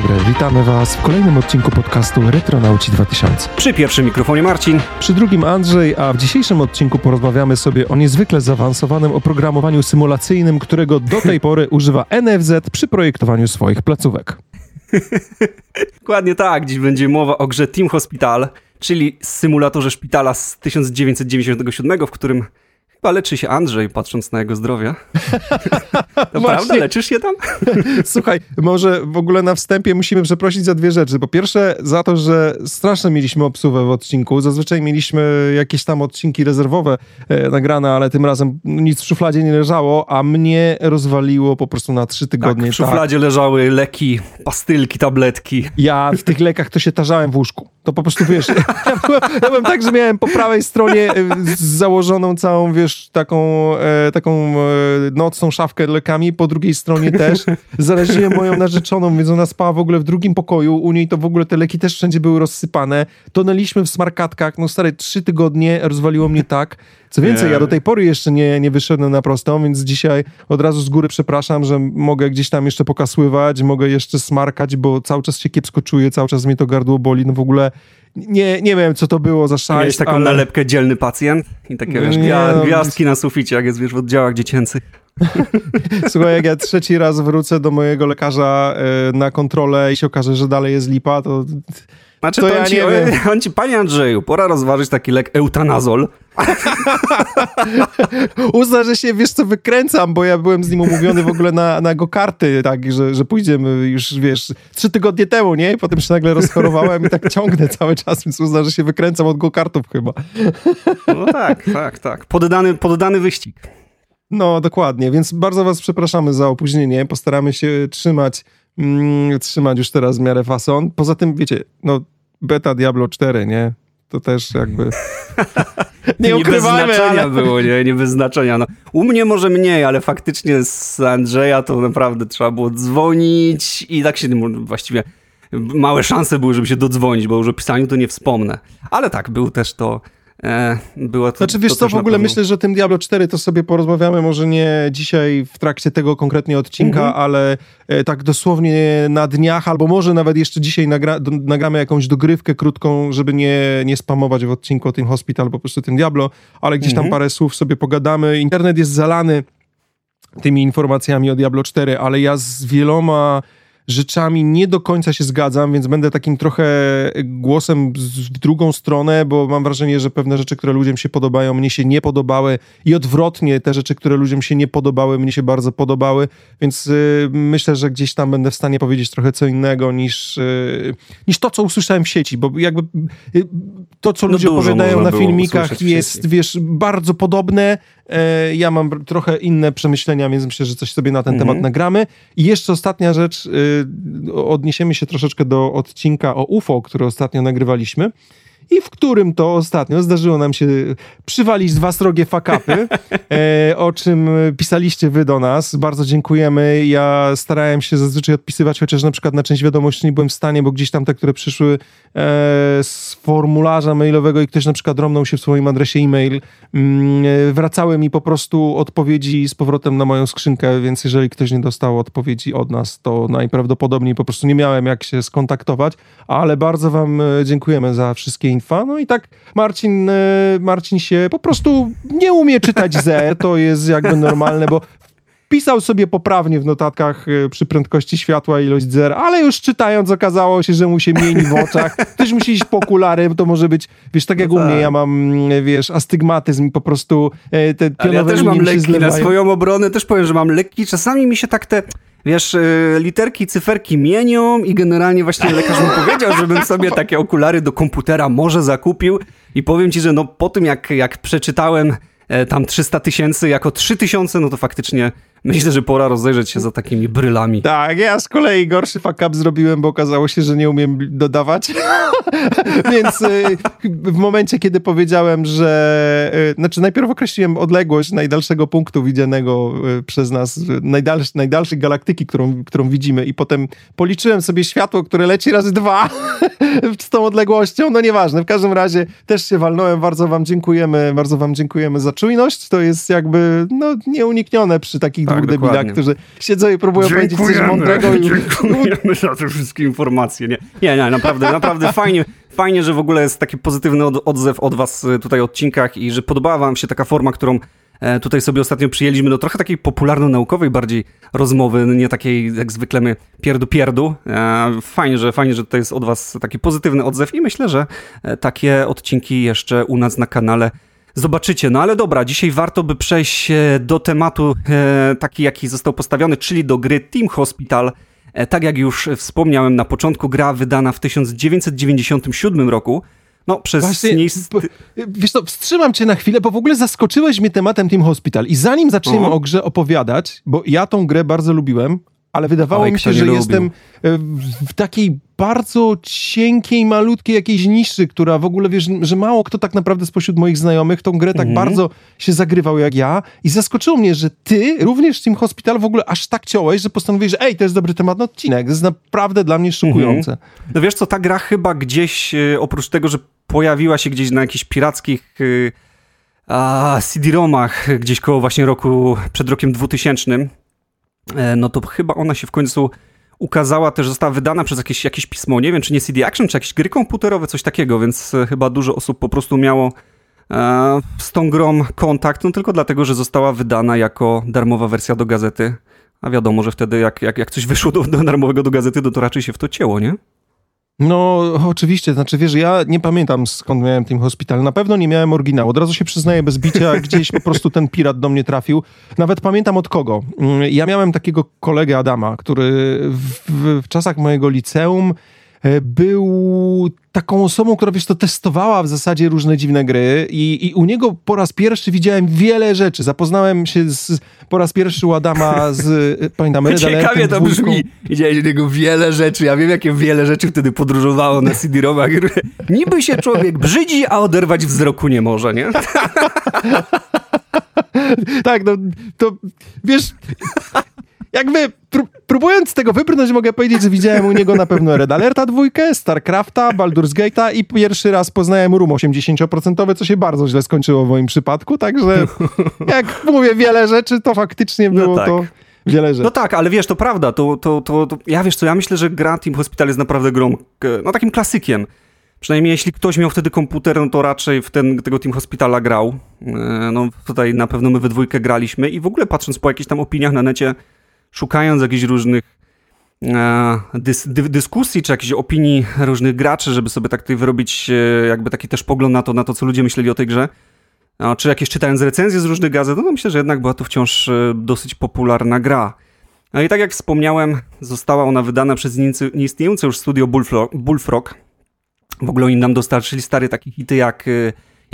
dobry, witamy Was w kolejnym odcinku podcastu Retronauci 2000. Przy pierwszym mikrofonie Marcin. Przy drugim Andrzej, a w dzisiejszym odcinku porozmawiamy sobie o niezwykle zaawansowanym oprogramowaniu symulacyjnym, którego do tej pory używa NFZ przy projektowaniu swoich placówek. Dokładnie tak, dziś będzie mowa o grze Team Hospital, czyli symulatorze szpitala z 1997, w którym Chyba leczy się Andrzej, patrząc na jego zdrowie. To prawda? Leczysz się tam? Słuchaj, może w ogóle na wstępie musimy przeprosić za dwie rzeczy. Po pierwsze, za to, że strasznie mieliśmy obsuwę w odcinku. Zazwyczaj mieliśmy jakieś tam odcinki rezerwowe e, nagrane, ale tym razem nic w szufladzie nie leżało, a mnie rozwaliło po prostu na trzy tygodnie. Tak, w szufladzie tak. leżały leki, pastylki, tabletki. Ja w tych lekach to się tarzałem w łóżku. To po prostu, wiesz, ja byłem, ja byłem tak, że miałem po prawej stronie e, założoną całą, wiesz, taką, e, taką e, nocną szafkę lekami, po drugiej stronie też. Zaraziłem moją narzeczoną, więc ona spała w ogóle w drugim pokoju, u niej to w ogóle te leki też wszędzie były rozsypane. Tonęliśmy w smarkatkach, no stare, trzy tygodnie rozwaliło mnie tak. Co więcej, ja do tej pory jeszcze nie, nie wyszedłem na prostą, więc dzisiaj od razu z góry przepraszam, że mogę gdzieś tam jeszcze pokasływać, mogę jeszcze smarkać, bo cały czas się kiepsko czuję, cały czas mnie to gardło boli, no w ogóle nie, nie wiem, co to było za szajs, Miałeś taką ale... nalepkę dzielny pacjent? I takie, wiesz, nie, no, gwiazdki na suficie, jak jest, wiesz, w oddziałach dziecięcych. Słuchaj, jak ja trzeci raz wrócę do mojego lekarza y, na kontrolę i się okaże, że dalej jest lipa, to... Znaczy, to, to ja ci, nie wiem. on ci, panie Andrzeju, pora rozważyć taki lek eutanazol. Uzna, że się, wiesz co, wykręcam, bo ja byłem z nim umówiony w ogóle na, na go karty, tak, że, że pójdziemy już, wiesz, trzy tygodnie temu, nie? I potem się nagle rozchorowałem i tak ciągnę cały czas, więc uzna, że się wykręcam od go kartów chyba. no tak, tak, tak. Poddany, poddany wyścig. No, dokładnie, więc bardzo was przepraszamy za opóźnienie. Postaramy się trzymać, mm, trzymać już teraz w miarę fason. Poza tym, wiecie, no, beta Diablo 4, nie? To też jakby... nie ukrywajmy, nie bez znaczenia ale... było, nie? Nie bez znaczenia. No, u mnie może mniej, ale faktycznie z Andrzeja to naprawdę trzeba było dzwonić i tak się właściwie małe szanse były, żeby się dodzwonić, bo już o pisaniu to nie wspomnę. Ale tak, był też to było to, znaczy wiesz to co, w ogóle myślę, że tym Diablo 4 to sobie porozmawiamy, może nie dzisiaj w trakcie tego konkretnie odcinka, mhm. ale e, tak dosłownie na dniach, albo może nawet jeszcze dzisiaj nagra, do, nagramy jakąś dogrywkę krótką, żeby nie, nie spamować w odcinku o tym Hospital, po prostu tym Diablo, ale gdzieś tam mhm. parę słów sobie pogadamy. Internet jest zalany tymi informacjami o Diablo 4, ale ja z wieloma rzeczami nie do końca się zgadzam, więc będę takim trochę głosem w drugą stronę, bo mam wrażenie, że pewne rzeczy, które ludziom się podobają, mnie się nie podobały i odwrotnie, te rzeczy, które ludziom się nie podobały, mnie się bardzo podobały, więc y, myślę, że gdzieś tam będę w stanie powiedzieć trochę co innego niż, y, niż to, co usłyszałem w sieci, bo jakby y, to, co no ludzie opowiadają na filmikach jest, wiesz, bardzo podobne, ja mam trochę inne przemyślenia, więc myślę, że coś sobie na ten mhm. temat nagramy. I jeszcze ostatnia rzecz, y, odniesiemy się troszeczkę do odcinka o UFO, który ostatnio nagrywaliśmy i w którym to ostatnio zdarzyło nam się przywalić dwa srogie fakapy, e, o czym pisaliście wy do nas. Bardzo dziękujemy. Ja starałem się zazwyczaj odpisywać, chociaż na przykład na część wiadomości nie byłem w stanie, bo gdzieś tam te, które przyszły e, z formularza mailowego i ktoś na przykład romnął się w swoim adresie e-mail, mm, e, wracały mi po prostu odpowiedzi z powrotem na moją skrzynkę, więc jeżeli ktoś nie dostał odpowiedzi od nas, to najprawdopodobniej po prostu nie miałem jak się skontaktować, ale bardzo wam e, dziękujemy za wszystkie No i tak Marcin, e, Marcin się po prostu nie umie czytać Z, to jest jakby normalne, bo pisał sobie poprawnie w notatkach e, przy prędkości światła ilość zer, ale już czytając okazało się, że mu się mieni w oczach. Ktoś musi iść po okulary, to może być, wiesz, tak jak no u mnie, tak. ja mam, wiesz, astygmatyzm i po prostu e, te pionowe ale ja też mam lekki, na swoją obronę też powiem, że mam lekki, czasami mi się tak te wiesz, y, literki, cyferki mienią i generalnie właśnie lekarz mi powiedział, żebym sobie takie okulary do komputera może zakupił i powiem ci, że no po tym jak, jak przeczytałem e, tam 300 tysięcy jako 3 tysiące, no to faktycznie Myślę, że pora rozejrzeć się za takimi brylami. Tak, ja z kolei gorszy fuck up zrobiłem, bo okazało się, że nie umiem dodawać. Więc y, w momencie, kiedy powiedziałem, że... Y, znaczy najpierw określiłem odległość najdalszego punktu widzianego y, przez nas, najdalsz, najdalszej galaktyki, którą, którą widzimy i potem policzyłem sobie światło, które leci razy dwa z tą odległością. No nieważne, w każdym razie też się walnąłem. Bardzo wam dziękujemy, bardzo wam dziękujemy za czujność. To jest jakby no, nieuniknione przy takich dwóch tak, debila, którzy siedzą i próbują powiedzieć coś mądrego. I... Dziękujemy za te wszystkie informacje. Nie, nie, nie naprawdę, naprawdę fajnie, fajnie, że w ogóle jest taki pozytywny odzew od was y, tutaj w odcinkach i że podobała wam się taka forma, którą E, tutaj sobie ostatnio przyjęliśmy no trochę takiej popularno-naukowej bardziej rozmowy, nie takiej jak zwykle my pierdu-pierdu. E, fajnie, że, fajnie, że to jest od was taki pozytywny odzew i myślę, że e, takie odcinki jeszcze u nas na kanale zobaczycie. No ale dobra, dzisiaj warto by przejść do tematu taki, jaki został postawiony, czyli do gry Team Hospital. Tak jak już wspomniałem na początku, gra wydana w 1997 roku. No, przez Właśnie, Wiesz co, wstrzymam cię na chwilę, bo w ogóle zaskoczyłeś mnie tematem Team Hospital. I zanim zaczniemy o grze opowiadać, bo ja tą grę bardzo lubiłem, ale wydawało Oj, mi się, że lubił. jestem e, w takiej bardzo cienkiej, malutkiej jakiejś niszy, która w ogóle, wiesz, że mało kto tak naprawdę spośród moich znajomych tą grę tak mhm. bardzo się zagrywał jak ja i zaskoczyło mnie, że ty również Team Hospital w ogóle aż tak ciąłeś, że postanowiłeś, że ej, to jest dobry temat na odcinek. To jest naprawdę dla mnie szokujące. Mhm. No wiesz co, ta gra chyba gdzieś, e, oprócz tego, że pojawiła się gdzieś na jakichś pirackich y, CD-ROMach gdzieś koło właśnie roku, przed rokiem 2000, e, no to chyba ona się w końcu ukazała, też została wydana przez jakieś, jakieś pismo, nie wiem, czy nie CD Action, czy jakieś gry komputerowe, coś takiego, więc e, chyba dużo osób po prostu miało e, z tą grą kontakt, no tylko dlatego, że została wydana jako darmowa wersja do gazety. A wiadomo, że wtedy jak, jak, jak coś wyszło do, do darmowego do gazety, to, to raczej się w to cięło, nie? No, oczywiście, znaczy wiesz, ja nie pamiętam skąd miałem Team Hospital. Na pewno nie miałem oryginału. Od razu się przyznaję bez bicia, gdzieś po prostu ten pirat do mnie trafił. Nawet pamiętam od kogo. Mm, ja miałem takiego kolegę Adama, który w, w, w czasach mojego liceum był taką osobą, która wiesz, to testowała w zasadzie różne dziwne gry i, i u niego po raz pierwszy widziałem wiele rzeczy. Zapoznałem się z, po raz pierwszy u Adama z, e, pamiętam, Red Ciekawie to brzmi. Widziałeś u niego wiele rzeczy. Ja wiem, jakie wiele rzeczy wtedy podróżowało na CD-ROMach. Niby się człowiek brzydzi, a oderwać wzroku nie może, nie? tak, no to wiesz, jakby pró próbując tego wybrnąć, mogę powiedzieć, że widziałem u niego na pewno Red Alerta dwójkę, StarCrafta, Baldur's Gate'a i pierwszy raz poznałem Room 80%, co się bardzo źle skończyło w moim przypadku, także jak mówię wiele rzeczy, to faktycznie no było no tak. to wiele rzeczy. No tak, ale wiesz, to prawda, to, to, to, to, ja wiesz co, ja myślę, że gra Team Hospital jest naprawdę grą, no takim klasykiem. Przynajmniej jeśli ktoś miał wtedy komputer, no to raczej w ten, tego Team Hospitala grał. E, no tutaj na pewno my we dwójkę graliśmy i w ogóle patrząc po jakichś tam opiniach na necie, szukając jakichś różnych e, dys, dy, dyskusji czy jakichś opinii różnych graczy, żeby sobie tak tutaj wyrobić e, jakby taki też pogląd na to, na to, co ludzie myśleli o tej grze, czy jakieś czytając recenzje z różnych gazet, no myślę, że jednak była to wciąż e, dosyć popularna gra. No i tak jak wspomniałem, została ona wydana przez nieistniejące już studio Bullfrog. Bullfrog. W ogóle oni nam dostarczyli stare takie hity jak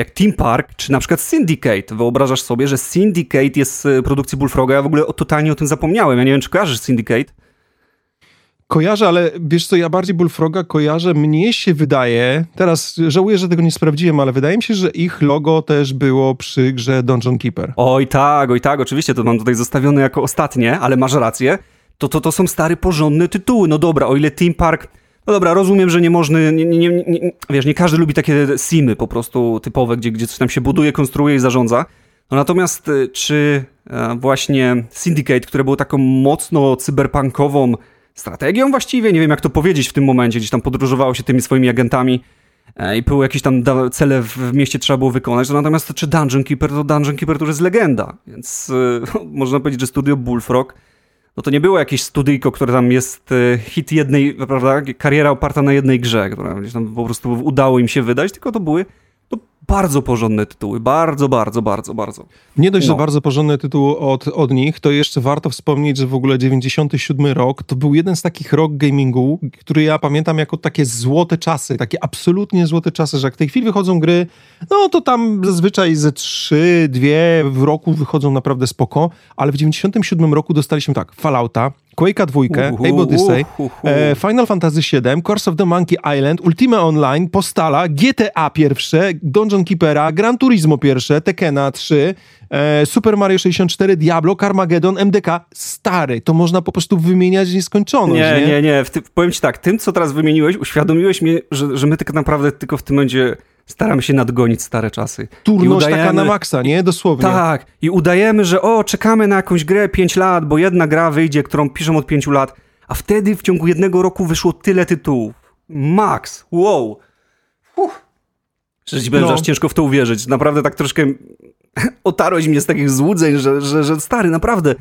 jak Team Park, czy na przykład Syndicate. Wyobrażasz sobie, że Syndicate jest z produkcji Bullfroga? Ja w ogóle totalnie o tym zapomniałem. Ja nie wiem, czy kojarzysz Syndicate? Kojarzę, ale wiesz co, ja bardziej Bullfroga kojarzę. Mnie się wydaje, teraz żałuję, że tego nie sprawdziłem, ale wydaje mi się, że ich logo też było przy grze Dungeon Keeper. Oj tak, oj tak, oczywiście, to mam tutaj zostawione jako ostatnie, ale masz rację. To, to, to są stare, porządne tytuły. No dobra, o ile Team Park no dobra, rozumiem, że nie można, nie, nie, nie, wiesz, nie każdy lubi takie simy po prostu typowe, gdzie, gdzie coś tam się buduje, konstruuje i zarządza. No natomiast y, czy e, właśnie Syndicate, które było taką mocno cyberpunkową strategią właściwie, nie wiem jak to powiedzieć w tym momencie, gdzieś tam podróżowało się tymi swoimi agentami e, i były jakieś tam cele w mieście trzeba było wykonać, no natomiast czy Dungeon Keeper, to Dungeon Keeper to już jest legenda, więc e, można powiedzieć, że studio Bullfrog no to nie było jakieś studyjko, które tam jest e, hit jednej, prawda, kariera oparta na jednej grze, która gdzieś tam po prostu udało im się wydać, tylko to były bardzo porządne tytuły. Bardzo, bardzo, bardzo, bardzo. Nie dość, no. że bardzo porządne tytuły od, od nich, to jeszcze warto wspomnieć, że w ogóle 97 rok to był jeden z takich rok gamingu, który ja pamiętam jako takie złote czasy, takie absolutnie złote czasy, że jak w tej chwili wychodzą gry, no to tam zazwyczaj ze trzy, dwie w roku wychodzą naprawdę spoko, ale w 97 roku dostaliśmy tak, Fallouta, Quake'a 2, Abe Odyssey, e, Final Fantasy VII, Curse of the Monkey Island, Ultima Online, Postala, GTA pierwsze, Dungeon Keepera, Gran Turismo pierwsze, Tekena 3, e, Super Mario 64, Diablo, Carmageddon, MDK. Stary, to można po prostu wymieniać nieskończoność, nie? Nie, nie, nie. Ty, powiem ci tak, tym, co teraz wymieniłeś, uświadomiłeś mnie, że, że my tak naprawdę tylko w tym momencie staramy się nadgonić stare czasy. Turność udajemy, taka na maksa, nie? Dosłownie. Tak. I udajemy, że o, czekamy na jakąś grę 5 lat, bo jedna gra wyjdzie, którą piszą od 5 lat, a wtedy w ciągu jednego roku wyszło tyle tytułów. Max, wow. Uff. Szczerze no. aż ciężko w to uwierzyć. Naprawdę tak troszkę otarłeś mnie z takich złudzeń, że, że, że stary, naprawdę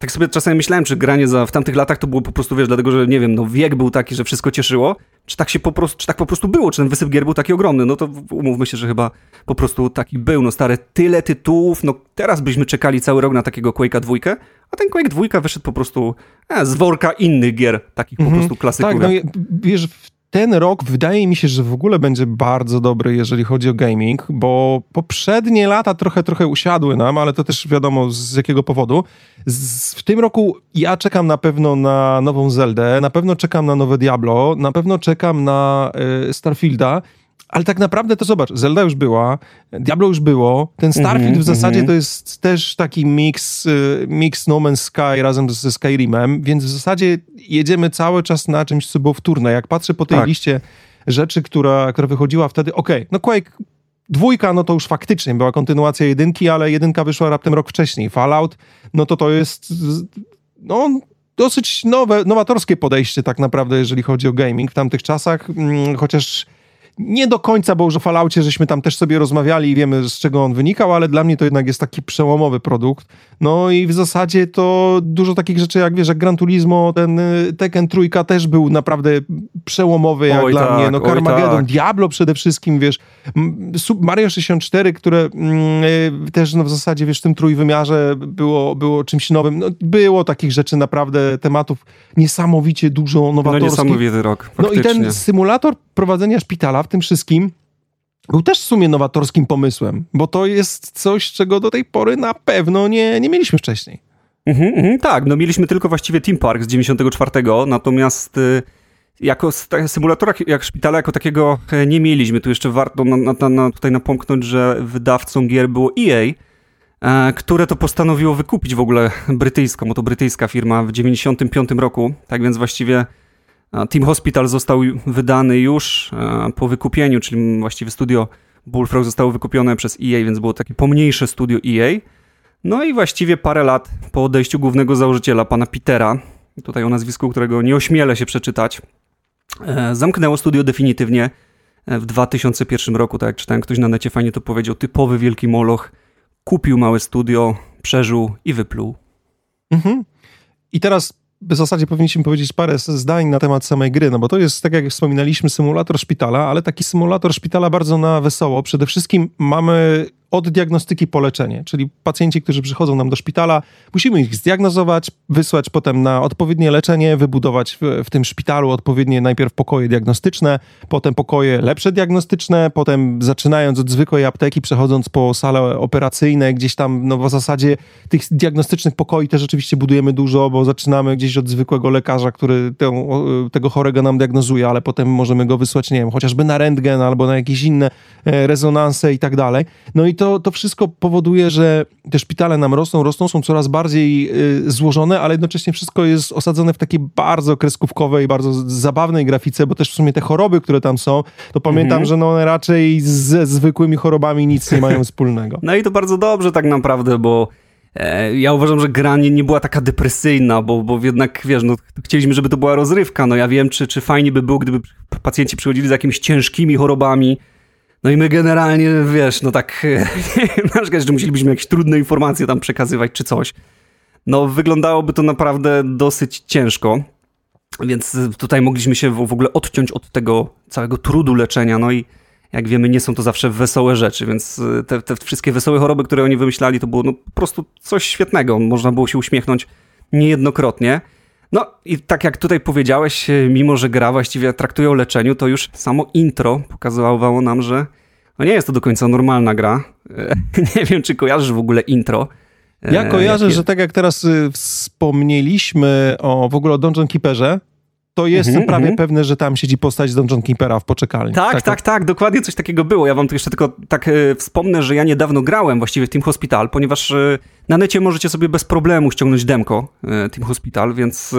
tak sobie czasami myślałem, czy granie za, w tamtych latach to było po prostu, wiesz, dlatego, że nie wiem, no wiek był taki, że wszystko cieszyło, czy tak się po prostu, czy tak po prostu było, czy ten wysyp gier był taki ogromny, no to umówmy się, że chyba po prostu taki był, no stare, tyle tytułów, no teraz byśmy czekali cały rok na takiego Quake'a dwójkę, a ten Quake dwójka wyszedł po prostu e, z worka innych gier, takich mm -hmm. po mhm. prostu klasyków. Tak, no wiesz, ten rok wydaje mi się, że w ogóle będzie bardzo dobry, jeżeli chodzi o gaming, bo poprzednie lata trochę, trochę usiadły nam, ale to też wiadomo z jakiego powodu. Z, w tym roku ja czekam na pewno na nową Zeldę, na pewno czekam na nowe Diablo, na pewno czekam na y, Starfielda ale tak naprawdę to zobacz, Zelda już była, Diablo już było, ten Starfield mm -hmm, w zasadzie mm -hmm. to jest też taki mix, y, mix No Man's Sky razem ze Skyrimem, więc w zasadzie jedziemy cały czas na czymś, co było wtórne. Jak patrzę po tej tak. liście rzeczy, która, która wychodziła wtedy, okej, okay, no Quake Dwójka, no to już faktycznie była kontynuacja jedynki, ale jedynka wyszła raptem rok wcześniej. Fallout, no to to jest no, dosyć nowe, nowatorskie podejście tak naprawdę, jeżeli chodzi o gaming w tamtych czasach, mm, chociaż nie do końca, bo już o Falloutie żeśmy tam też sobie rozmawiali i wiemy z czego on wynikał, ale dla mnie to jednak jest taki przełomowy produkt. No i w zasadzie to dużo takich rzeczy jak wiesz, jak Gran Turismo, ten y, Tekken trójka też był naprawdę przełomowy jak oj dla tak, mnie. No Carmageddon, tak. Diablo przede wszystkim, wiesz, Mario 64, które mm, y, też no w zasadzie wiesz, w tym trójwymiarze było, było czymś nowym. No, było takich rzeczy naprawdę, tematów niesamowicie dużo nowatorskich. No niesamowity rok, faktycznie. No i ten symulator prowadzenia szpitala tym wszystkim był też w sumie nowatorskim pomysłem, bo to jest coś, czego do tej pory na pewno nie, nie mieliśmy wcześniej. Mhm, mhm, tak, no mieliśmy tylko właściwie Team Park z 94, natomiast y, jako symulatora, jak szpitala jako takiego e, nie mieliśmy. Tu jeszcze warto na, na, na, tutaj napomknąć, że wydawcą gier było EA, e, które to postanowiło wykupić w ogóle brytyjską, bo to brytyjska firma w 95 roku, tak więc właściwie Team Hospital został wydany już e, po wykupieniu, czyli właściwie studio Bullfrog zostało wykupione przez EA, więc było takie pomniejsze studio EA. No i właściwie parę lat po odejściu głównego założyciela, pana Petera, tutaj o nazwisku, którego nie ośmielę się przeczytać, e, zamknęło studio definitywnie e, w 2001 roku, tak jak czytałem, ktoś na necie fajnie to powiedział, typowy wielki moloch, kupił małe studio, przeżył i wypluł. Mhm. I teraz w zasadzie powinniśmy powiedzieć parę zdań na temat samej gry, no bo to jest, tak jak wspominaliśmy, symulator szpitala, ale taki symulator szpitala bardzo na wesoło. Przede wszystkim mamy od diagnostyki po leczenie, czyli pacjenci, którzy przychodzą nam do szpitala, musimy ich zdiagnozować, wysłać potem na odpowiednie leczenie, wybudować w, w, tym szpitalu odpowiednie najpierw pokoje diagnostyczne, potem pokoje lepsze diagnostyczne, potem zaczynając od zwykłej apteki, przechodząc po sale operacyjne, gdzieś tam, no w zasadzie tych diagnostycznych pokoi też rzeczywiście budujemy dużo, bo zaczynamy gdzieś od zwykłego lekarza, który tę, tego chorego nam diagnozuje, ale potem możemy go wysłać, nie wiem, chociażby na rentgen albo na jakieś inne e, rezonanse i tak dalej. No i to, to wszystko powoduje, że te szpitale nam rosną, rosną, są coraz bardziej y, złożone, ale jednocześnie wszystko jest osadzone w takiej bardzo kreskówkowej, bardzo zabawnej grafice, bo też w sumie te choroby, które tam są, to pamiętam, mhm. że no one raczej ze zwykłymi chorobami nic nie mają wspólnego. No i to bardzo dobrze tak naprawdę, bo e, ja uważam, że gra nie, nie, była taka depresyjna, bo, bo jednak, wiesz, no, chcieliśmy, żeby to była rozrywka. No ja wiem, czy, czy fajnie by było, gdyby pacjenci przychodzili z jakimiś ciężkimi chorobami, no i my generalnie, wiesz, no tak, na że musielibyśmy jakieś trudne informacje tam przekazywać czy coś. No wyglądałoby to naprawdę dosyć ciężko, więc tutaj mogliśmy się w ogóle odciąć od tego całego trudu leczenia, no i jak wiemy, nie są to zawsze wesołe rzeczy, więc te, te wszystkie wesołe choroby, które oni wymyślali, to było no, po prostu coś świetnego. Można było się uśmiechnąć niejednokrotnie. No i tak jak tutaj powiedziałeś, e, mimo że gra właściwie traktuje o leczeniu, to już samo intro pokazywało nam, że no nie jest to do końca normalna gra. E, nie wiem, czy kojarzysz w ogóle intro. E, ja kojarzę, Jakie... że tak jak teraz y, wspomnieliśmy o w ogóle o Dungeon Keeperze, to jestem mm -hmm, prawie mm -hmm. pewny, że tam siedzi postać Dungeon Keepera w poczekalni. Tak, tak, tak, tak, dokładnie coś takiego było. Ja wam tu jeszcze tylko tak e, wspomnę, że ja niedawno grałem właściwie w Team Hospital, ponieważ e, na necie możecie sobie bez problemu ściągnąć demko e, Team Hospital, więc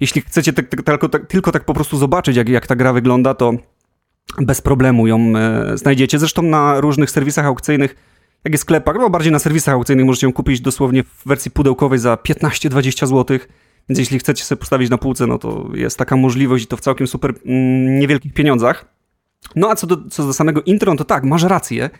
jeśli chcecie tylko, tak, tylko tak po prostu zobaczyć, jak, jak ta gra wygląda, to bez problemu ją znajdziecie. Zresztą na różnych serwisach aukcyjnych, jak jest sklepach, no bardziej na serwisach aukcyjnych możecie ją kupić dosłownie w wersji pudełkowej za 15-20 zł. Więc jeśli chcecie sobie postawić na półce, no to jest taka możliwość i to w całkiem super mm, niewielkich pieniądzach. No a co do, co do samego intro, no to tak, masz rację.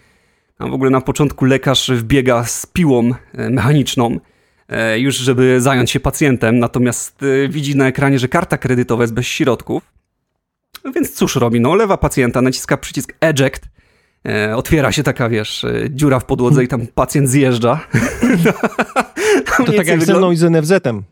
W ogóle na początku lekarz wbiega z piłą e, mechaniczną, e, już żeby zająć się pacjentem, natomiast e, widzi na ekranie, że karta kredytowa jest bez środków. No więc cóż robi? No lewa pacjenta, naciska przycisk eject, otwiera się taka, wiesz, dziura w podłodze i tam pacjent zjeżdża. to tak jak wygląda... ze mną i z NFZ-em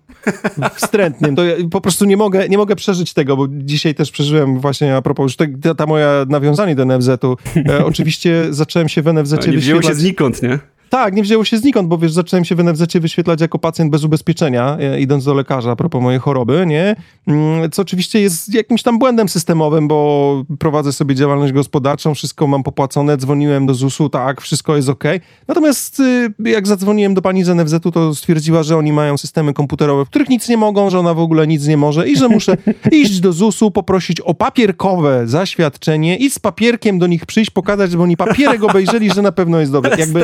wstrętnym. To ja po prostu nie mogę, nie mogę przeżyć tego, bo dzisiaj też przeżyłem właśnie a propos już te, ta moja nawiązanie do NFZ-u. E, oczywiście zacząłem się w NFZ-cie no, wyświetlać... się znikąd, nie? Tak, nie wzięło się znikąd, bo wiesz, zacząłem się w NFZ wyświetlać jako pacjent bez ubezpieczenia, e, idąc do lekarza a propos mojej choroby, nie? Mm, co oczywiście jest jakimś tam błędem systemowym, bo prowadzę sobie działalność gospodarczą, wszystko mam popłacone, dzwoniłem do ZUS-u, tak, wszystko jest ok. Natomiast y, jak zadzwoniłem do pani z NFZ-u, to stwierdziła, że oni mają systemy komputerowe, w których nic nie mogą, że ona w ogóle nic nie może i że muszę iść do ZUS-u, poprosić o papierkowe zaświadczenie i z papierkiem do nich przyjść, pokazać, żeby oni papierek obejrzeli, że na pewno jest dobre. Jakby.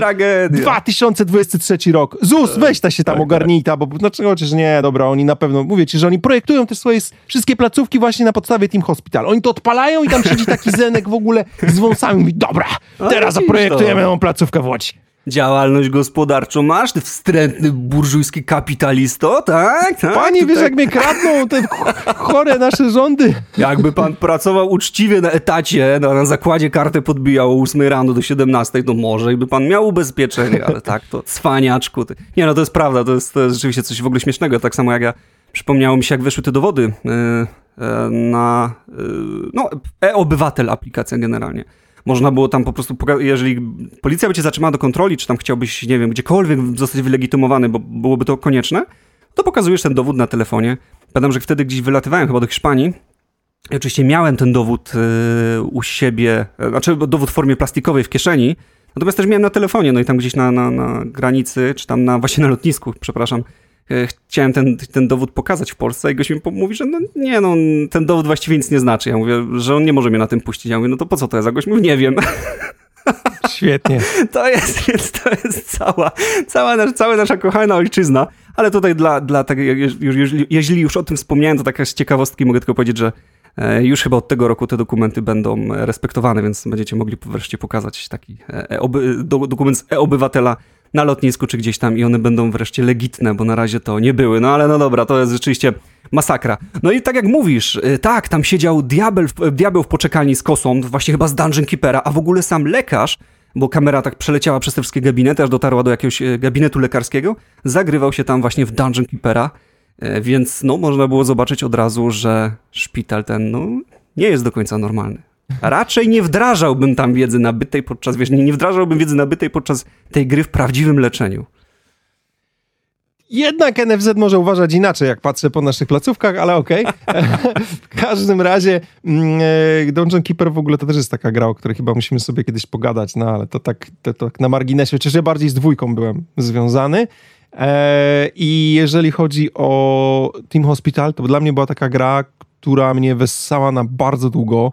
2023 rok. ZUS, weź ta się tam tak, ogarnij ta, bo znaczy chociaż nie, dobra, oni na pewno, mówię ci, że oni projektują te swoje wszystkie placówki właśnie na podstawie Team Hospital. Oni to odpalają i tam siedzi taki zenek w ogóle z wąsami mówi, dobra, teraz zaprojektujemy nową placówkę w Łodzi działalność gospodarczą masz, ty wstrętny burżujski kapitalisto, tak? tak Panie, wiesz, tak. jak mnie kradną te chore nasze rządy. Jakby pan pracował uczciwie na etacie, no, na zakładzie kartę podbijał o 8 rano do 17, to może i by pan miał ubezpieczenie, ale tak, to cwaniaczku. Ty. Nie, no to jest prawda, to jest, to jest rzeczywiście coś w ogóle śmiesznego, tak samo jak ja, przypomniało mi się, jak wyszły te dowody yy, yy, na, yy, no, e-obywatel aplikacja generalnie można było tam po prostu, jeżeli policja by cię zatrzymała do kontroli, czy tam chciałbyś, nie wiem, gdziekolwiek zostać wylegitymowany, bo byłoby to konieczne, to pokazujesz ten dowód na telefonie. Pamiętam, że wtedy gdzieś wylatywałem chyba do Hiszpanii, i oczywiście miałem ten dowód yy, u siebie, e, znaczy dowód w formie plastikowej w kieszeni, natomiast też miałem na telefonie, no i tam gdzieś na, na, na granicy, czy tam na, właśnie na lotnisku, przepraszam, chciałem ten, ten dowód pokazać w Polsce i gość mi mówi, że no nie, no ten dowód właściwie nic nie znaczy. Ja mówię, że on nie może mnie na tym puścić. Ja mówię, no to po co to jest? A gość mówi, nie wiem. Świetnie. To jest, więc to jest cała, cała, nasza, cała nasza kochana ojczyzna. Ale tutaj dla, dla tego, jeśli już o tym wspomniałem, to taka z ciekawostki mogę tylko powiedzieć, że e, już chyba od tego roku te dokumenty będą respektowane, więc będziecie mogli wreszcie pokazać taki e, e dokument z e-obywatela na lotnisku czy gdzieś tam i one będą wreszcie legitne, bo na razie to nie były. No ale no dobra, to jest rzeczywiście masakra. No i tak jak mówisz, y, tak, tam siedział diabeł, diabeł w poczekalni z kosą, właśnie chyba z Dungeon Keepera, a w ogóle sam lekarz, bo kamera tak przeleciała przez te wszystkie gabinety, aż dotarła do jakiegoś y, gabinetu lekarskiego, zagrywał się tam właśnie w Dungeon Keepera, y, więc no można było zobaczyć od razu, że szpital ten no, nie jest do końca normalny. Raczej nie wdrażałbym tam wiedzy nabytej podczas, wiesz, nie, nie wdrażałbym wiedzy nabytej podczas tej gry w prawdziwym leczeniu. Jednak NFZ może uważać inaczej, jak patrzę po naszych placówkach, ale okej. Okay. w każdym razie mm, e, Dungeon Keeper w ogóle to też jest taka gra, o której chyba musimy sobie kiedyś pogadać, no ale to tak, to, to tak na marginesie, chociaż ja bardziej z dwójką byłem związany. E, I jeżeli chodzi o Team Hospital, to dla mnie była taka gra, która mnie wessała na bardzo długo.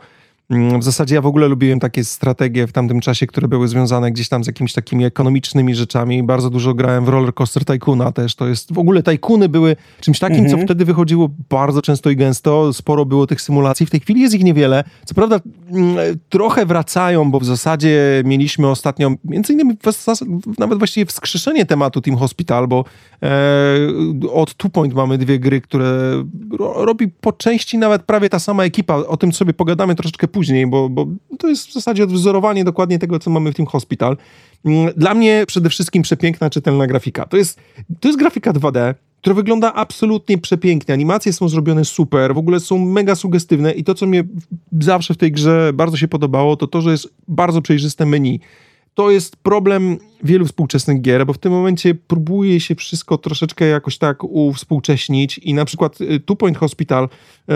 Mm, w zasadzie ja w ogóle lubiłem takie strategie w tamtym czasie, które były związane gdzieś tam z jakimiś takimi ekonomicznymi rzeczami. Bardzo dużo grałem w Roller Coaster Tycoona też. To jest w ogóle Tycoony były czymś takim, co mhm. wtedy wychodziło bardzo często i gęsto. Sporo było tych symulacji. W tej chwili jest ich niewiele. Co prawda mm, trochę wracają, bo w zasadzie mieliśmy ostatnio, między innymi nawet właściwie wskrzeszenie tematu Team Hospital, bo e, od Two Point mamy dwie gry, które ro, robi po części nawet prawie ta sama ekipa. O tym sobie pogadamy troszeczkę później później, bo, bo to jest w zasadzie odwzorowanie dokładnie tego, co mamy w tym Hospital. Mm, dla mnie przede wszystkim przepiękna, czytelna grafika. To jest, to jest grafika 2D, która wygląda absolutnie przepięknie. Animacje są zrobione super, w ogóle są mega sugestywne i to, co mnie zawsze w tej grze bardzo się podobało, to to, że jest bardzo przejrzyste menu. To jest problem wielu współczesnych gier, bo w tym momencie próbuje się wszystko troszeczkę jakoś tak uwspółcześnić i na przykład y, Two Point Hospital... Yy,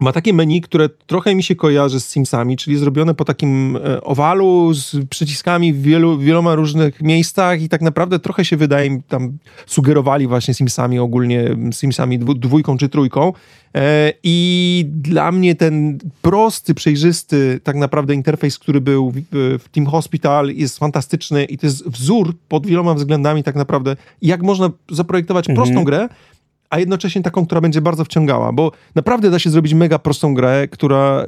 ma takie menu, które trochę mi się kojarzy z Simsami, czyli zrobione po takim e, owalu z przyciskami w wielu, wieloma różnych miejscach i tak naprawdę trochę się wydaje mi tam sugerowali właśnie Simsami ogólnie, Simsami dwójką czy trójką e, i dla mnie ten prosty, przejrzysty tak naprawdę interfejs, który był w Team Hospital jest fantastyczny i to jest wzór pod wieloma względami tak naprawdę, jak można zaprojektować mhm. prostą grę, a jednocześnie taką, która będzie bardzo wciągała, bo naprawdę da się zrobić mega prostą grę, która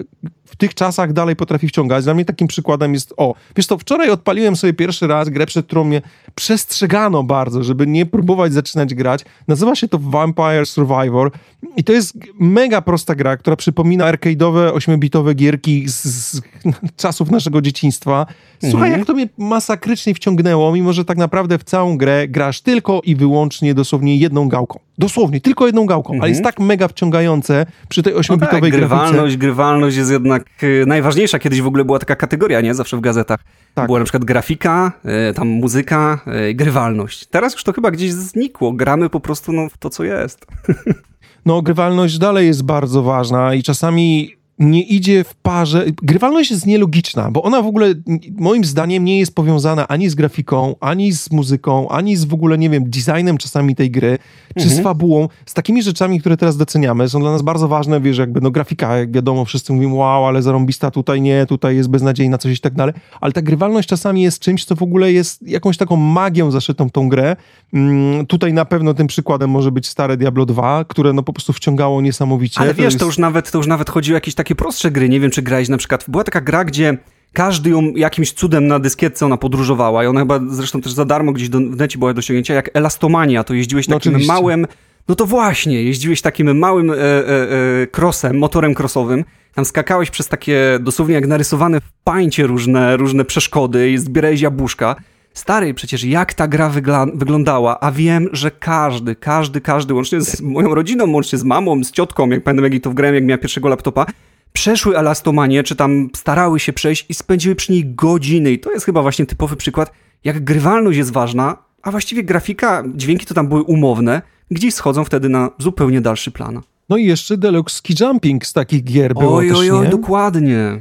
w tych czasach dalej potrafi wciągać. Dla mnie takim przykładem jest, o, wiesz to, wczoraj odpaliłem sobie pierwszy raz grę, przed którą mnie przestrzegano bardzo, żeby nie próbować zaczynać grać. Nazywa się to Vampire Survivor i to jest mega prosta gra, która przypomina arcade'owe, 8-bitowe gierki z, z, czasów naszego dzieciństwa. Słuchaj, mhm. jak to mnie masakrycznie wciągnęło, mimo że tak naprawdę w całą grę grasz tylko i wyłącznie dosłownie jedną gałką. Dosłownie, tylko jedną gałką, mhm. ale jest tak mega wciągające przy tej 8-bitowej no tak, grywalność, grywalność jest jednak y, najważniejsza. Kiedyś w ogóle była taka kategoria, nie? Zawsze w gazetach. Tak. Była na przykład grafika, y, tam muzyka, y, grywalność. Teraz już to chyba gdzieś znikło. Gramy po prostu no, w to, co jest. No, grywalność dalej jest bardzo ważna i czasami nie idzie w parze. Grywalność jest nielogiczna, bo ona w ogóle moim zdaniem nie jest powiązana ani z grafiką, ani z muzyką, ani z w ogóle, nie wiem, designem czasami tej gry, czy mhm. z fabułą, z takimi rzeczami, które teraz doceniamy. Są dla nas bardzo ważne, wiesz, jakby no grafika, jak wiadomo, wszyscy mówią, wow, ale zarąbista tutaj nie, tutaj jest beznadziejna, coś i tak dalej, ale ta grywalność czasami jest czymś, co w ogóle jest jakąś taką magią zaszytą w tą grę. Mm, tutaj na pewno tym przykładem może być stare Diablo 2, które no po prostu wciągało niesamowicie. Ale wiesz, to, jest... to już nawet, to już nawet chodzi o jakieś takie prostsze gry, nie wiem, czy grałeś na przykład, była taka gra, gdzie każdy ją jakimś cudem na dyskietce ona podróżowała i ona chyba zresztą też za darmo gdzieś do, w necie była do osiągnięcia, jak Elastomania, to jeździłeś no takim oczywiście. małym, no to właśnie, jeździłeś takim małym e, e, e, crossem, motorem crossowym, tam skakałeś przez takie dosłownie jak narysowane w pańcie różne, różne przeszkody i zbierałeś jabłuszka. Stary, przecież jak ta gra wyglądała, a wiem, że każdy, każdy, każdy, łącznie z moją rodziną, łącznie z mamą, z ciotką, jak pamiętam jak to wgrałem, jak miała pierwszego laptopa, przeszły elastomanię, czy tam starały się przejść i spędziły przy niej godziny. I to jest chyba właśnie typowy przykład, jak grywalność jest ważna, a właściwie grafika, dźwięki to tam były umowne, gdzieś schodzą wtedy na zupełnie dalszy plan. No i jeszcze Deluxe Ski Jumping z takich gier było oj, też, oj, oj, dokładnie.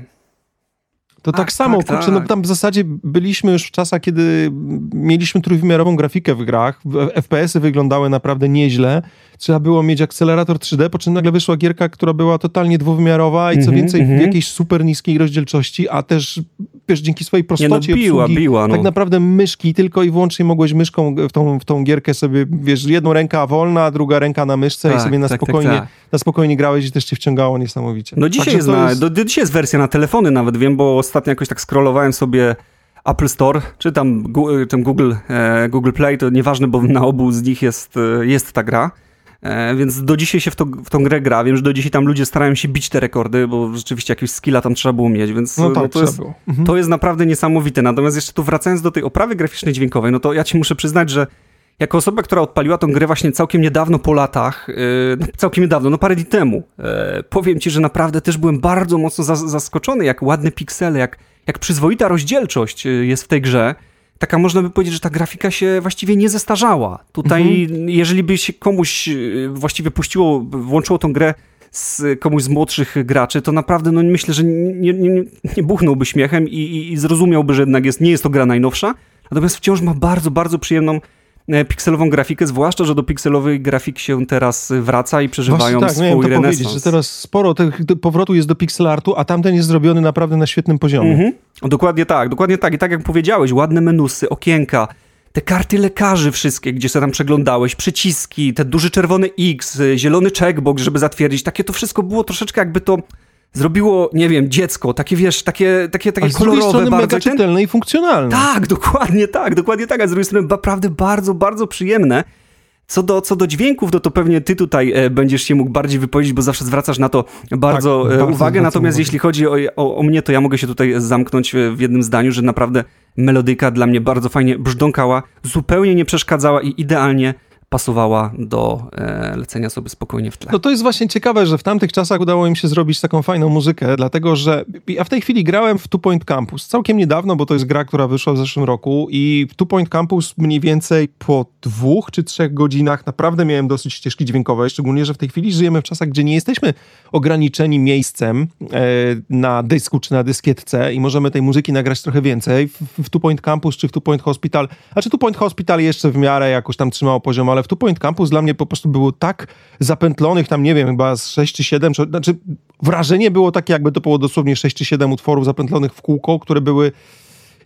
To tak, tak samo, tak, kurczę, no tak. tam w zasadzie byliśmy już w czasach, kiedy mieliśmy trójwymiarową grafikę w grach, FPS-y wyglądały naprawdę nieźle, trzeba było mieć akcelerator 3D, po czym nagle wyszła gierka, która była totalnie dwuwymiarowa i co -hmm, więcej w jakiejś super niskiej rozdzielczości, a też wiesz, dzięki swojej prostocie Nie, no, biła, obsługi, biła, no. tak naprawdę myszki tylko i wyłącznie mogłeś myszką w tą, w tą gierkę sobie, wiesz, jedną ręka wolna, druga ręka na myszce tak, i sobie na, tak, tak spokojnie, tak, na spokojnie grałeś i też cię wciągało niesamowicie. No dzisiaj jest, na, jest... Do, dzisiaj jest wersja na telefony nawet, wiem, bo ostatnio jakoś tak scrollowałem sobie Apple Store, czy tam, tam Google, e, Google Play, to nieważne, bo na obu z nich jest, e, jest ta gra. E, więc do dzisiaj się w, to, w tą grę gra. Wiem, że do dzisiaj tam ludzie starają się bić te rekordy, bo rzeczywiście jakieś skilla tam trzeba było mieć, więc no tak, no to, jest, mhm. to jest naprawdę niesamowite. Natomiast jeszcze tu wracając do tej oprawy graficznej dźwiękowej, no to ja ci muszę przyznać, że jako osoba, która odpaliła tą grę właśnie całkiem niedawno po latach, yy, całkiem niedawno, no parę dni temu, yy, powiem ci, że naprawdę też byłem bardzo mocno zaskoczony, jak ładne piksele, jak, jak przyzwoita rozdzielczość jest w tej grze taka można by powiedzieć, że ta grafika się właściwie nie zestarzała. Tutaj, mhm. jeżeli by się komuś y, właściwie puściło, włączyło tą grę z komuś z młodszych graczy, to naprawdę no, myślę, że nie, nie, nie buchnąłby śmiechem i, i, i zrozumiałby, że jednak jest, nie jest to gra najnowsza. Natomiast wciąż ma bardzo, bardzo przyjemną pikselową grafikę, zwłaszcza, że do pikselowej grafik się teraz wraca i przeżywają Właśnie tak, swój to renesans. powiedzieć, że teraz sporo tych powrotu jest do pixel artu, a tamten jest zrobiony naprawdę na świetnym poziomie. Mhm. Dokładnie tak, dokładnie tak. I tak jak powiedziałeś, ładne menusy, okienka, te karty lekarzy wszystkie, gdzie się tam przeglądałeś, przyciski, te duży czerwony X, zielony checkbox, żeby zatwierdzić, takie to wszystko było troszeczkę jakby to zrobiło, nie wiem, dziecko, takie wiesz, takie, takie, takie a kolorowe, z strony bardzo mega czytelne i funkcjonalne. Tak, dokładnie tak, dokładnie tak, a z drugiej strony naprawdę bardzo, bardzo przyjemne. Co do, co do dźwięków, to, to pewnie ty tutaj e, będziesz się mógł bardziej wypowiedzieć, bo zawsze zwracasz na to bardzo, tak, e, bardzo uwagę. Natomiast jeśli chodzi o, o, o, mnie, to ja mogę się tutaj zamknąć w jednym zdaniu, że naprawdę melodyka dla mnie bardzo fajnie brzdąkała, zupełnie nie przeszkadzała i idealnie pasowała do e, lecenia sobie spokojnie w tle. No to jest właśnie ciekawe, że w tamtych czasach udało im się zrobić taką fajną muzykę, dlatego że ja w tej chwili grałem w Two Point Campus całkiem niedawno, bo to jest gra, która wyszła w zeszłym roku i Two Point Campus mniej więcej po dwóch czy trzech godzinach naprawdę miałem dosyć ścieżki dźwiękowe, szczególnie, że w tej chwili żyjemy w czasach, gdzie nie jesteśmy ograniczeni miejscem e, na dysku czy na dyskietce i możemy tej muzyki nagrać trochę więcej. W, w Two Point Campus czy w Two Point Hospital, a czy Two Point Hospital jeszcze w miarę jakoś tam trzymało poziom, ale w Two Point Campus dla mnie po prostu było tak zapętlonych, tam nie wiem, chyba z 6 czy 7, czy, znaczy wrażenie było takie, jakby to było dosłownie 6 czy 7 utworów zapętlonych w kółko, które były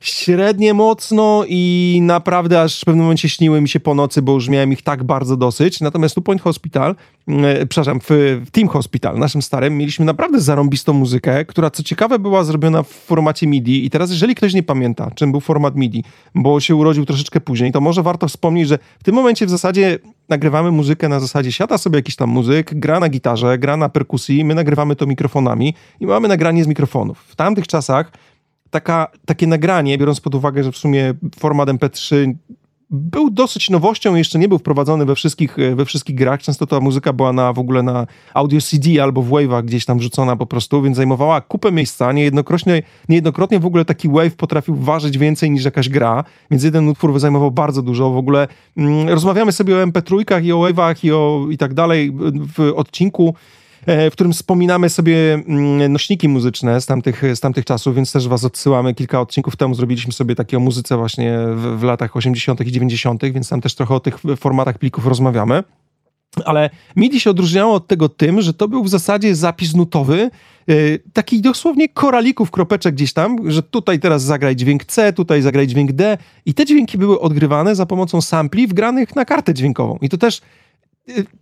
średnie mocno i naprawdę aż w pewnym momencie śniły mi się po nocy, bo już miałem ich tak bardzo dosyć. Natomiast tu Point Hospital, e, przepraszam, w, w Team Hospital, naszym starym, mieliśmy naprawdę zarąbistą muzykę, która co ciekawe była zrobiona w formacie MIDI i teraz jeżeli ktoś nie pamięta, czym był format MIDI, bo się urodził troszeczkę później, to może warto wspomnieć, że w tym momencie w zasadzie nagrywamy muzykę na zasadzie siada sobie jakiś tam muzyk, gra na gitarze, gra na perkusji, my nagrywamy to mikrofonami i mamy nagranie z mikrofonów. W tamtych czasach taka, takie nagranie, biorąc pod uwagę, że w sumie format MP3 był dosyć nowością, jeszcze nie był wprowadzony we wszystkich, we wszystkich grach. Często ta muzyka była na, w ogóle na audio CD albo w wave'ach gdzieś tam wrzucona po prostu, więc zajmowała kupę miejsca. Niejednokrotnie, niejednokrotnie w ogóle taki wave potrafił ważyć więcej niż jakaś gra, więc jeden utwór zajmował bardzo dużo. W ogóle mm, rozmawiamy sobie o MP3 i o wave'ach i, o, i tak dalej w odcinku E, w którym wspominamy sobie mm, nośniki muzyczne z tamtych, z tamtych czasów, więc też was odsyłamy. Kilka odcinków temu zrobiliśmy sobie takie o muzyce właśnie w, w latach 80. i 90., więc tam też trochę o tych formatach plików rozmawiamy. Ale MIDI się odróżniało od tego tym, że to był w zasadzie zapis nutowy, yy, taki dosłownie koralików, kropeczek gdzieś tam, że tutaj teraz zagraj dźwięk C, tutaj zagraj dźwięk D i te dźwięki były odgrywane za pomocą sampli wgranych na kartę dźwiękową. I to też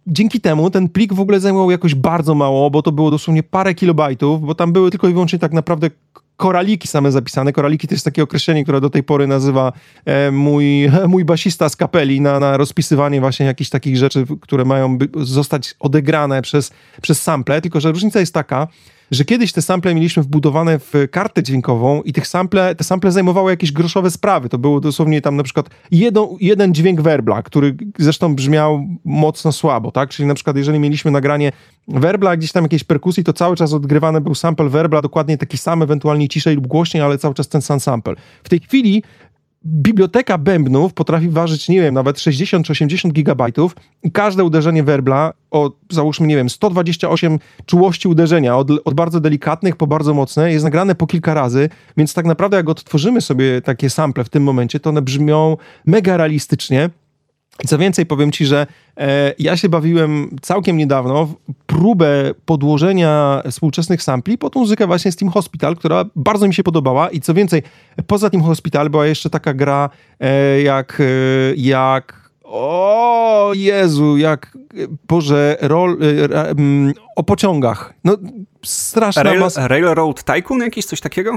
dzięki temu ten plik w ogóle zajmował jakoś bardzo mało, bo to było dosłownie parę kilobajtów, bo tam były tylko i wyłącznie tak naprawdę koraliki same zapisane. Koraliki to jest takie określenie, które do tej pory nazywa e, mój, mój basista z kapeli na, na rozpisywanie właśnie jakichś takich rzeczy, które mają zostać odegrane przez, przez sample, tylko że różnica jest taka, że kiedyś te sample mieliśmy wbudowane w kartę dźwiękową i tych sample, te sample zajmowały jakieś groszowe sprawy. To było dosłownie tam na przykład jeden, jeden dźwięk werbla, który zresztą brzmiał mocno słabo, tak? Czyli na przykład jeżeli mieliśmy nagranie werbla, gdzieś tam jakiejś perkusji, to cały czas odgrywany był sample werbla, dokładnie taki sam, ewentualnie ciszej lub głośniej, ale cały czas ten sam sample. W tej chwili biblioteka bębnów potrafi ważyć, nie wiem, nawet 60 czy 80 gigabajtów i każde uderzenie werbla o, załóżmy, nie wiem, 128 czułości uderzenia, od, od, bardzo delikatnych po bardzo mocne, jest nagrane po kilka razy, więc tak naprawdę jak odtworzymy sobie takie sample w tym momencie, to one brzmią mega realistycznie co więcej, powiem ci, że e, ja się bawiłem całkiem niedawno w próbę podłożenia współczesnych sampli pod muzykę właśnie z Team Hospital, która bardzo mi się podobała i co więcej, poza Team Hospital była jeszcze taka gra e, jak, e, jak o Jezu, jak Boże, rol, e, o pociągach. No, straszna Rail, mas... Railroad Tycoon jakiś, coś takiego?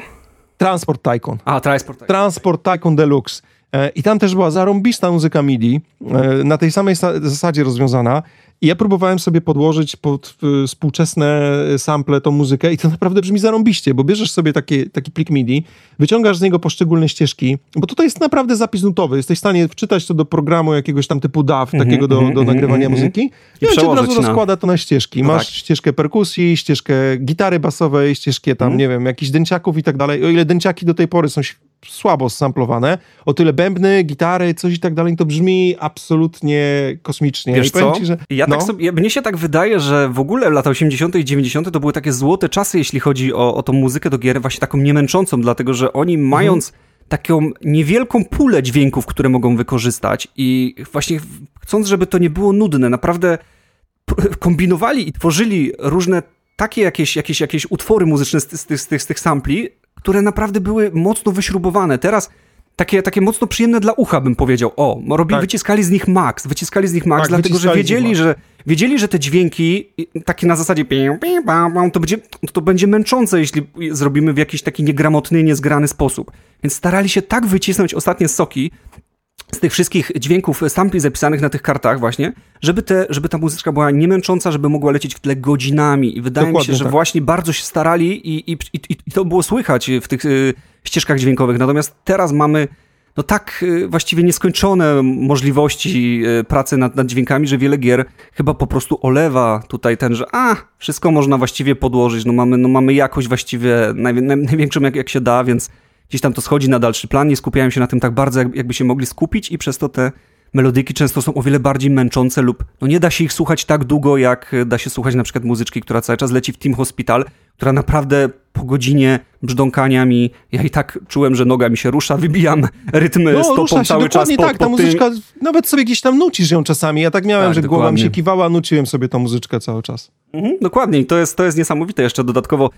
Transport Tycoon. A, Transport Tycoon. Transport Tycoon Deluxe. E, I tam też była zarąbista muzyka MIDI, e, na tej samej zasadzie rozwiązana. I ja próbowałem sobie podłożyć pod współczesne sample tą muzykę i to naprawdę brzmi zarąbiście, bo bierzesz sobie taki, taki plik MIDI, wyciągasz z niego poszczególne ścieżki, bo tutaj jest naprawdę zapis nutowy. Jesteś w stanie wczytać to do programu jakiegoś tam typu DAW, mm -hmm, takiego do, do mm -hmm, nagrywania mm muzyki i, i on cię od razu rozkłada to na ścieżki. No Masz tak. ścieżkę perkusji, ścieżkę gitary basowej, ścieżkę tam, mhm. nie wiem, jakichś dęciaków i tak dalej. O ile dęciaki do tej pory są słabo samplowane, o tyle bębny, gitary, coś i tak dalej, to brzmi absolutnie kosmicznie. Wiesz co? Ci, że, ja no. tak sobie, mnie się tak wydaje, że w ogóle lata 80. i 90. to były takie złote czasy, jeśli chodzi o, o tą muzykę do gier, właśnie taką niemęczącą, dlatego że oni mhm. mając taką niewielką pulę dźwięków, które mogą wykorzystać i właśnie chcąc, żeby to nie było nudne, naprawdę kombinowali i tworzyli różne takie jakieś, jakieś, jakieś utwory muzyczne z, z, z, z tych sampli, które naprawdę były mocno wyśrubowane. Teraz takie, takie mocno przyjemne dla ucha, bym powiedział. O, robili, tak. wyciskali z nich max, wyciskali z nich max, tak, dlatego że wiedzieli, że wiedzieli, że te dźwięki takie na zasadzie to będzie, to będzie męczące, jeśli zrobimy w jakiś taki niegramotny, niezgrany sposób. Więc starali się tak wycisnąć ostatnie soki, z tych wszystkich dźwięków sampli zapisanych na tych kartach właśnie, żeby, te, żeby ta muzyczka była niemęcząca, żeby mogła lecieć w tle godzinami. I wydaje Dokładnie mi się, że tak. właśnie bardzo się starali i, i, i, i, to było słychać w tych y, ścieżkach dźwiękowych. Natomiast teraz mamy no tak y, właściwie nieskończone możliwości y, pracy nad, nad dźwiękami, że wiele gier chyba po prostu olewa tutaj ten, że a, wszystko można właściwie podłożyć, no mamy, no mamy jakość właściwie naj, naj, największą jak, jak się da, więc gdzieś tam to schodzi na dalszy plan, nie skupiają się na tym tak bardzo, jak, jakby się mogli skupić i przez to te melodyki często są o wiele bardziej męczące lub no nie da się ich słuchać tak długo, jak da się słuchać na przykład muzyczki, która cały czas leci w Team Hospital, która naprawdę po godzinie brzdąkania mi, ja i tak czułem, że noga mi się rusza, wybijam rytmy no, stopą się, cały czas po, tak, ta muzyczka, nawet sobie gdzieś tam nucisz ją czasami, ja tak miałem, tak, że dokładnie. głowa mi się kiwała, nuciłem sobie tą muzyczkę cały czas. Mhm, dokładnie i to jest, to jest niesamowite, jeszcze dodatkowo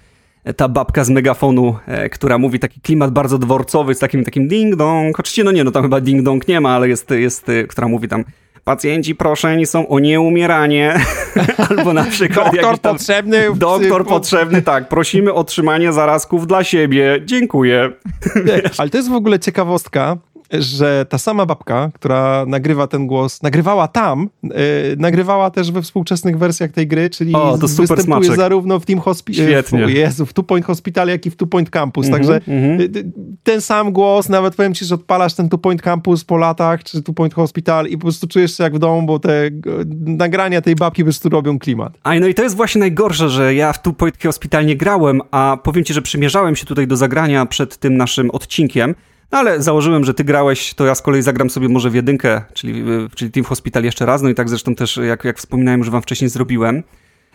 ta babka z megafonu, e, która mówi taki klimat bardzo dworcowy z takim takim ding-dong. Oczywiście, no nie, no tam chyba ding-dong nie ma, ale jest, jest, e, która mówi tam pacjenci proszeni są o nieumieranie. Albo na przykład doktor tam, potrzebny. Doktor potrzebny, tak. Prosimy o trzymanie zarazków dla siebie. Dziękuję. Ale to jest w ogóle ciekawostka, że ta sama babka, która nagrywa ten głos, nagrywała tam, yy, nagrywała też we współczesnych wersjach tej gry, czyli o, to super występuje smaczek. zarówno w Team Hospital, Świetnie. Jezu, w Two Point Hospital, jak i w Two Point Campus, mm -hmm, także mm -hmm. ten sam głos, nawet powiem ci, że odpalasz ten Two Point Campus po latach, czy Two Point Hospital i po prostu czujesz się jak w domu, bo te nagrania tej babki po prostu robią klimat. A no i to jest właśnie najgorsze, że ja w Two Point Hospital nie grałem, a powiem ci, że przymierzałem się tutaj do zagrania przed tym naszym odcinkiem, no ale założyłem, że ty grałeś, to ja z kolei zagram sobie może w jedynkę, czyli, y, czyli Team Hospital jeszcze raz, no i tak zresztą też, jak, jak wspominałem, że wam wcześniej zrobiłem.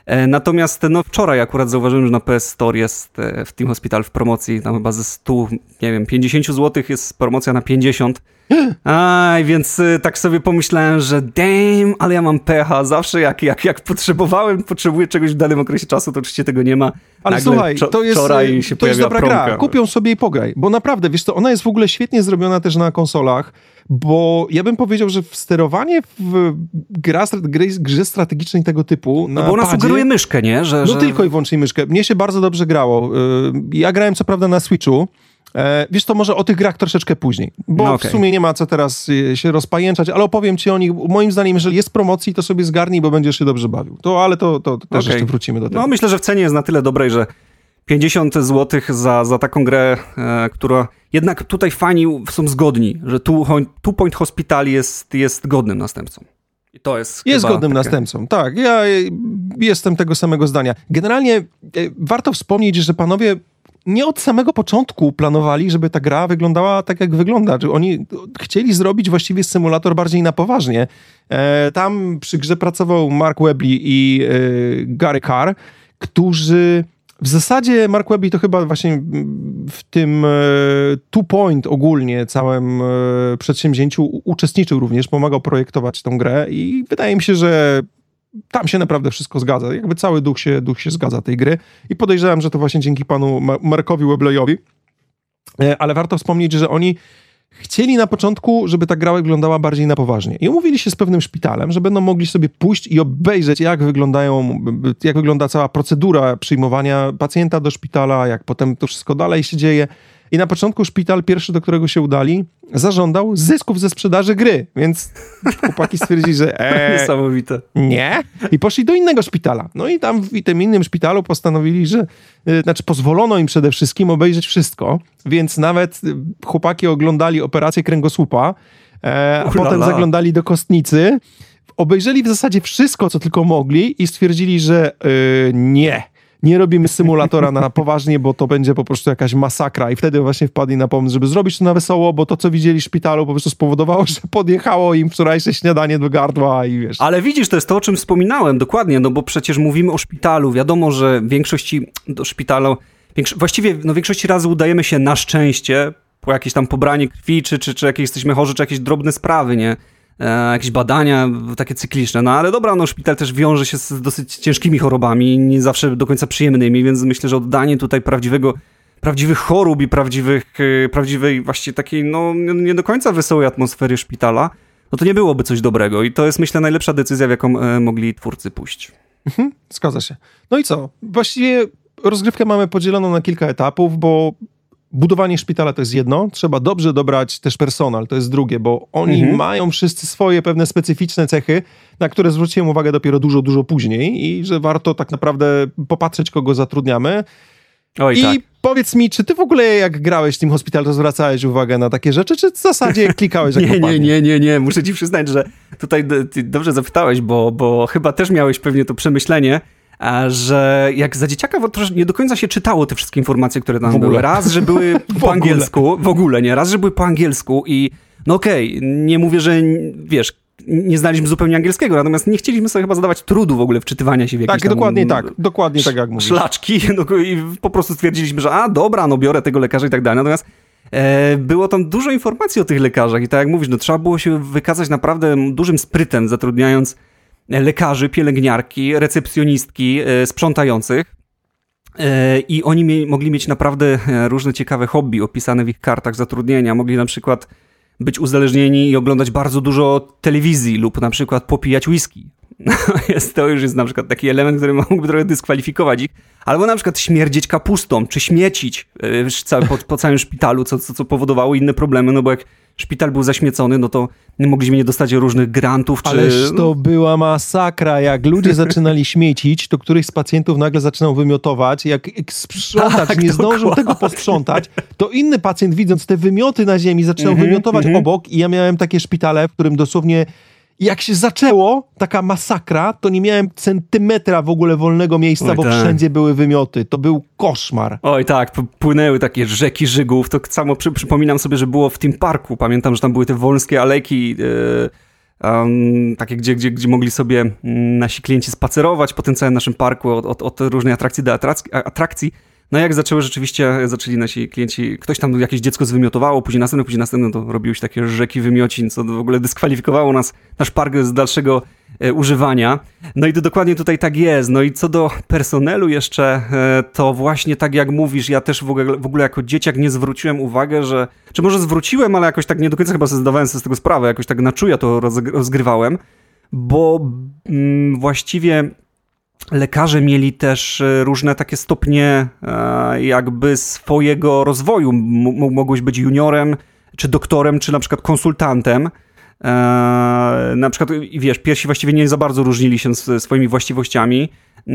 E, natomiast no, wczoraj akurat zauważyłem, że na PS Store jest e, w Team Hospital w promocji, tam chyba ze 100, nie wiem, 50 zł jest promocja na 50 Aj, więc y, tak sobie pomyślałem, że damn, ale ja mam pecha. Zawsze jak, jak, jak potrzebowałem, potrzebuję czegoś w danym okresie czasu, to oczywiście tego nie ma. Ale Nagle słuchaj, to jest, wczoraj się to jest dobra promka. gra. Kupią sobie i pograj. Bo naprawdę, wiesz co, ona jest w ogóle świetnie zrobiona też na konsolach, bo ja bym powiedział, że w sterowanie w gra, gry, grze strategicznej tego typu No bo ona padzie, sugeruje myszkę, nie? Że, no że... tylko i wyłącznie myszkę. Mnie się bardzo dobrze grało. Y, ja grałem co prawda na Switchu, E, wiesz, to może o tych grach troszeczkę później, bo no okay. w sumie nie ma co teraz y, się rozpajęczać, ale opowiem ci o nich. Moim zdaniem, jeżeli jest promocji, to sobie zgarnij, bo będziesz się dobrze bawił. To, ale to, to, to też okay. jeszcze wrócimy do tego. No myślę, że w cenie jest na tyle dobrej, że 50 zł za, za taką grę, e, która jednak tutaj fani są zgodni, że Two, two Point Hospital jest, jest godnym następcą. I to jest. Jest godnym takie... następcą, tak. Ja jestem tego samego zdania. Generalnie e, warto wspomnieć, że panowie nie od samego początku planowali, żeby ta gra wyglądała tak, jak wygląda. Oni chcieli zrobić właściwie symulator bardziej na poważnie. E, tam przy grze pracował Mark Webley i e, Gary Carr, którzy w zasadzie Mark Webley to chyba właśnie w tym e, Two Point ogólnie całym przedsięwzięciu uczestniczył również, pomagał projektować tą grę i wydaje mi się, że tam się naprawdę wszystko zgadza. Jakby cały duch się, duch się zgadza tej gry i podejrzewam, że to właśnie dzięki panu Markowi Webleyowi. E, ale warto wspomnieć, że oni chcieli na początku, żeby ta gra wyglądała bardziej na poważnie. I umówili się z pewnym szpitalem, że będą mogli sobie pójść i obejrzeć, jak wyglądają, jak wygląda cała procedura przyjmowania pacjenta do szpitala, jak potem to wszystko dalej się dzieje. I na początku szpital, pierwszy do którego się udali, zażądał zysków ze sprzedaży gry, więc chłopaki stwierdzili, że e, Niesamowite. Nie. I poszli do innego szpitala. No i tam w tym innym szpitalu postanowili, że y, znaczy pozwolono im przede wszystkim obejrzeć wszystko, więc nawet y, chłopaki oglądali operację kręgosłupa, e, a potem zaglądali do kostnicy, obejrzeli w zasadzie wszystko, co tylko mogli i stwierdzili, że y, nie nie robimy symulatora na poważnie, bo to będzie po prostu jakaś masakra i wtedy właśnie wpadli na pomysł, żeby zrobić to na wesoło, bo to, co widzieli w szpitalu po prostu spowodowało, że podjechało im wczorajsze śniadanie do gardła i wiesz. Ale widzisz, to jest to, o czym wspominałem, dokładnie, no bo przecież mówimy o szpitalu, wiadomo, że w większości do szpitalu, większo właściwie no, większości razy udajemy się na szczęście po jakieś tam pobranie krwi, czy, czy, czy jakieś jesteśmy chorzy, czy jakieś drobne sprawy, nie? E, jakieś badania takie cykliczne. No ale dobra, no szpital też wiąże się z dosyć ciężkimi chorobami, nie zawsze do końca przyjemnymi, więc myślę, że oddanie tutaj prawdziwego prawdziwych chorób i prawdziwych, e, prawdziwej właściwie takiej, no nie do końca wesołej atmosfery szpitala, no to nie byłoby coś dobrego i to jest myślę najlepsza decyzja, w jaką e, mogli twórcy pójść. Mhm, zgadza się. No i co? Właściwie rozgrywkę mamy podzieloną na kilka etapów, bo budowanie szpitala to jest jedno, trzeba dobrze dobrać też personal, to jest drugie, bo oni mhm. mają wszyscy swoje pewne specyficzne cechy, na które zwróciłem uwagę dopiero dużo, dużo później i że warto tak naprawdę popatrzeć, kogo zatrudniamy. Oj, I tak. powiedz mi, czy ty w ogóle jak grałeś w tym Hospital, to zwracałeś uwagę na takie rzeczy, czy w zasadzie klikałeś jak Nie, nie, nie, nie, nie. Muszę ci przyznać, że tutaj dobrze zapytałeś, bo, bo chyba też miałeś pewnie to przemyślenie, że jak za dzieciaka nie do końca się czytało te wszystkie informacje, które tam były. Raz, że były po angielsku, w ogóle nie, raz, że były po angielsku i no okej, okay, nie mówię, że wiesz, nie znaliśmy zupełnie angielskiego, natomiast nie chcieliśmy sobie chyba zadawać trudu w ogóle wczytywania się w jakieś Tak, dokładnie tak, dokładnie tak jak mówisz. Szlaczki no, i po prostu stwierdziliśmy, że a dobra, no biorę tego lekarza i tak dalej, natomiast e, było tam dużo informacji o tych lekarzach i tak jak mówisz, no trzeba było się wykazać naprawdę dużym sprytem, zatrudniając lekarzy, pielęgniarki, recepcjonistki, e, sprzątających. E, I oni mogli mieć naprawdę e, różne ciekawe hobby opisane w ich kartach zatrudnienia. Mogli na przykład być uzależnieni i oglądać bardzo dużo telewizji lub na przykład popijać whisky. jest, to już jest na przykład taki element, który mógłby trochę dyskwalifikować ich. Albo na przykład śmierdzieć kapustą, czy śmiecić po, po całym szpitalu, co, co, co powodowało inne problemy, no bo jak szpital był zaśmiecony, no to nie mogliśmy nie dostać różnych grantów. Czy... Ależ to była masakra. Jak ludzie zaczynali śmiecić, to któryś z pacjentów nagle zaczynał wymiotować. Jak sprzątacz tak, nie zdążył dokładnie. tego posprzątać, to inny pacjent widząc te wymioty na ziemi zaczynał mm -hmm, wymiotować mm -hmm. obok i ja miałem takie szpitale, w którym dosłownie i jak się zaczęło, taka masakra, to nie miałem centymetra w ogóle wolnego miejsca, Oj, bo tak. wszędzie były wymioty. To był koszmar. Oj tak, płynęły takie rzeki żygów. To samo przy, przypominam sobie, że było w tym parku. Pamiętam, że tam były te wolskie alejki, yy, um, takie, gdzie, gdzie, gdzie mogli sobie mm, nasi klienci spacerować po tym całym naszym parku od, od, od różnej atrakcji do atrakcji. atrakcji. No jak zaczęły rzeczywiście, zaczęli nasi klienci, ktoś tam jakieś dziecko zwymiotowało, później następne, później następne, to robiły się takie rzeki wymiocin, co w ogóle dyskwalifikowało nas, nasz park z dalszego e, używania. No i to dokładnie tutaj tak jest. No i co do personelu jeszcze, e, to właśnie tak jak mówisz, ja też w ogóle, w ogóle jako dzieciak nie zwróciłem uwagę, że, czy może zwróciłem, ale jakoś tak nie do końca chyba sobie zdawałem sobie z tego sprawę, jakoś tak na czuja to rozgrywałem, bo mm, właściwie lekarze mieli też e, różne takie stopnie e, jakby swojego rozwoju. M mogłeś być juniorem, czy doktorem, czy na przykład konsultantem. E, na przykład, wiesz, pierwsi właściwie nie za bardzo różnili się swoimi właściwościami.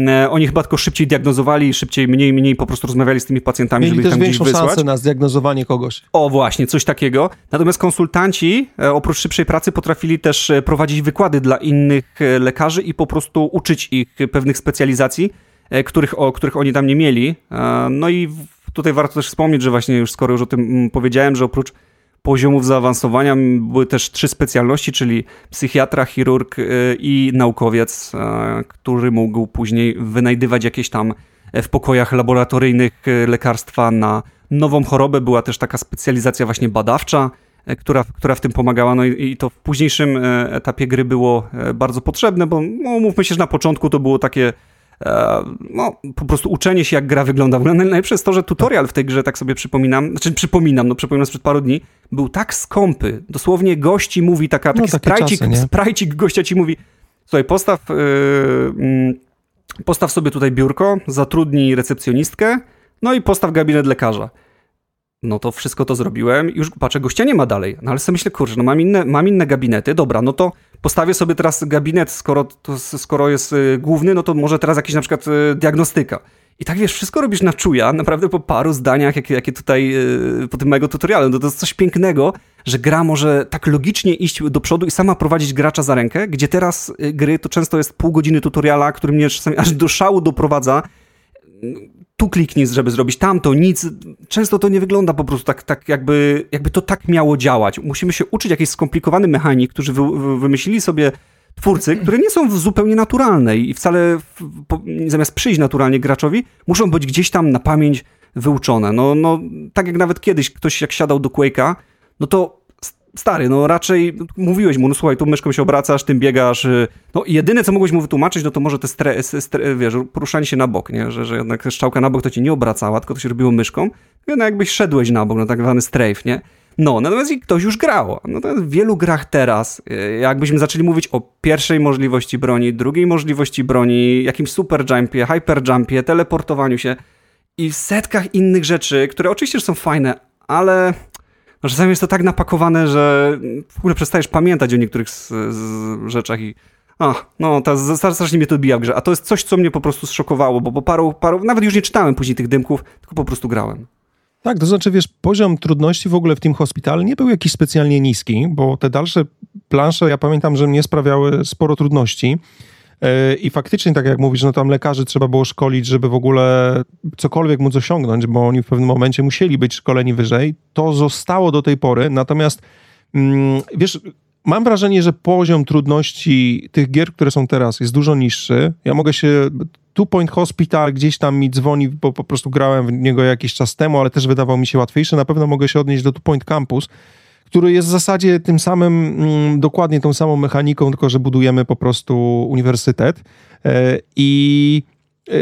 E, oni chyba tylko szybciej diagnozowali, szybciej, mniej, mniej po prostu rozmawiali z tymi pacjentami, Mieli żeby ich tam gdzieś wysłać. szansę na zdiagnozowanie kogoś. O, właśnie, coś takiego. Natomiast konsultanci, e, oprócz szybszej pracy, potrafili też prowadzić wykłady dla innych lekarzy i po prostu uczyć ich pewnych specjalizacji, których, o, których oni tam nie mieli. No i tutaj warto też wspomnieć, że właśnie już skoro już o tym mm, powiedziałem, że oprócz poziomów zaawansowania były też trzy specjalności, czyli psychiatra, chirurg y, i naukowiec, y, który mógł później wynajdywać jakieś tam e, w pokojach laboratoryjnych y, lekarstwa na nową chorobę. Była też taka specjalizacja właśnie badawcza, e, która, która w tym pomagała. No i, to w późniejszym e, etapie gry było bardzo potrzebne, bo no, mówmy się, że na początku to było takie no, po prostu uczenie się, jak gra wygląda. Najlepsze jest to, że tutorial w tej grze, tak sobie przypominam, znaczy przypominam, no przypominam sprzed paru dni, był tak skąpy. Dosłownie gości mówi, taka, no, taki no, sprajcik, czasy, sprajcik gościa ci mówi, słuchaj, postaw, yy, postaw sobie tutaj biurko, zatrudnij recepcjonistkę, no i postaw gabinet lekarza. No to wszystko to zrobiłem już patrzę, gościa nie ma dalej. No ale sobie myślę, kurczę, no mam inne, mam inne gabinety, dobra, no to postawię sobie teraz gabinet, skoro, to, skoro jest y, główny, no to może teraz jakiś na przykład y, diagnostyka. I tak wiesz, wszystko robisz na czuja, naprawdę po paru zdaniach, jakie, jakie tutaj, y, po tym mojego tutorialu. No to jest coś pięknego, że gra może tak logicznie iść do przodu i sama prowadzić gracza za rękę, gdzie teraz gry to często jest pół godziny tutoriala, który mnie czasami aż do szału doprowadza tu kliknij, żeby zrobić tamto, nic. Często to nie wygląda po prostu tak, tak jakby, jakby to tak miało działać. Musimy się uczyć jakiejś skomplikowanej mechanik, którzy wy, wymyślili sobie twórcy, które nie są zupełnie naturalne i wcale po, zamiast przyjść naturalnie graczowi, muszą być gdzieś tam na pamięć wyuczone. No, no tak jak nawet kiedyś ktoś jak siadał do Quake'a, no to stary, no raczej mówiłeś mu, no słuchaj, tu myszką się obracasz, tym biegasz. Y, no jedyne, co mogłeś mu wytłumaczyć, no to może te stre, stre, wiesz, poruszanie się na bok, nie? Że, że jednak strzałka na bok to ci nie obracała, tylko to się robiło myszką. No jakbyś szedłeś na bok, no tak zwany strafe, nie? No, natomiast i ktoś już grało. No to w wielu grach teraz, y, jakbyśmy zaczęli mówić o pierwszej możliwości broni, drugiej możliwości broni, jakimś super jumpie, hyper jumpie, teleportowaniu się i w setkach innych rzeczy, które oczywiście są fajne, ale no, czasami jest to tak napakowane, że w ogóle przestajesz pamiętać o niektórych z, z rzeczach i A, no, ta, strasznie mnie to odbija w grze. A to jest coś, co mnie po prostu zszokowało, bo po paru, paru, nawet już nie czytałem później tych dymków, tylko po prostu grałem. Tak, to znaczy, wiesz, poziom trudności w ogóle w Team Hospital nie był jakiś specjalnie niski, bo te dalsze plansze, ja pamiętam, że mnie sprawiały sporo trudności. E, I faktycznie, tak jak mówisz, no tam lekarzy trzeba było szkolić, żeby w ogóle cokolwiek móc osiągnąć, bo oni w pewnym momencie musieli być szkoleni wyżej. To zostało do tej pory, natomiast mm, wiesz, mam wrażenie, że poziom trudności tych gier, które są teraz, jest dużo niższy. Ja mogę się. Two Point Hospital gdzieś tam mi dzwoni, bo po prostu grałem w niego jakiś czas temu, ale też wydawał mi się łatwiejszy. Na pewno mogę się odnieść do Two Point Campus, który jest w zasadzie tym samym, mm, dokładnie tą samą mechaniką, tylko że budujemy po prostu uniwersytet. E, I e,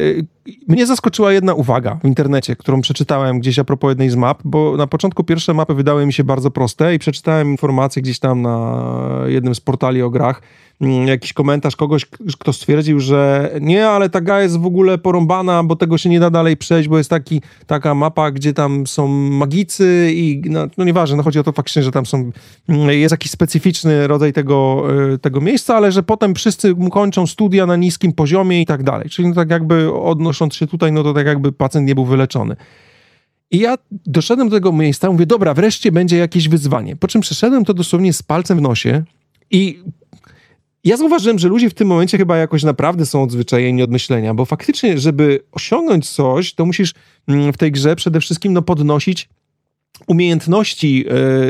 mnie zaskoczyła jedna uwaga w internecie, którą przeczytałem gdzieś a propos jednej z map, bo na początku pierwsze mapy wydały mi się bardzo proste i przeczytałem informację gdzieś tam na jednym z portali o grach, Mm, jakiś komentarz kogoś, kto stwierdził, że nie, ale ta gra jest w ogóle porąbana, bo tego się nie da dalej przejść, bo jest taki, taka mapa, gdzie tam są magicy i no, no nieważne, no chodzi o to faktycznie, że tam są, mm, jest jakiś specyficzny rodzaj tego, y, tego miejsca, ale że potem wszyscy kończą studia na niskim poziomie i tak dalej. Czyli no tak jakby odnosząc się tutaj, no to tak jakby pacjent nie był wyleczony. I ja doszedłem do tego miejsca, mówię, dobra, wreszcie będzie jakieś wyzwanie. Po czym przeszedłem to dosłownie z palcem w nosie i ja zauważyłem, że ludzie w tym momencie chyba jakoś naprawdę są odzwyczajeni od myślenia, bo faktycznie, żeby osiągnąć coś, to musisz mm, w tej grze przede wszystkim no, podnosić umiejętności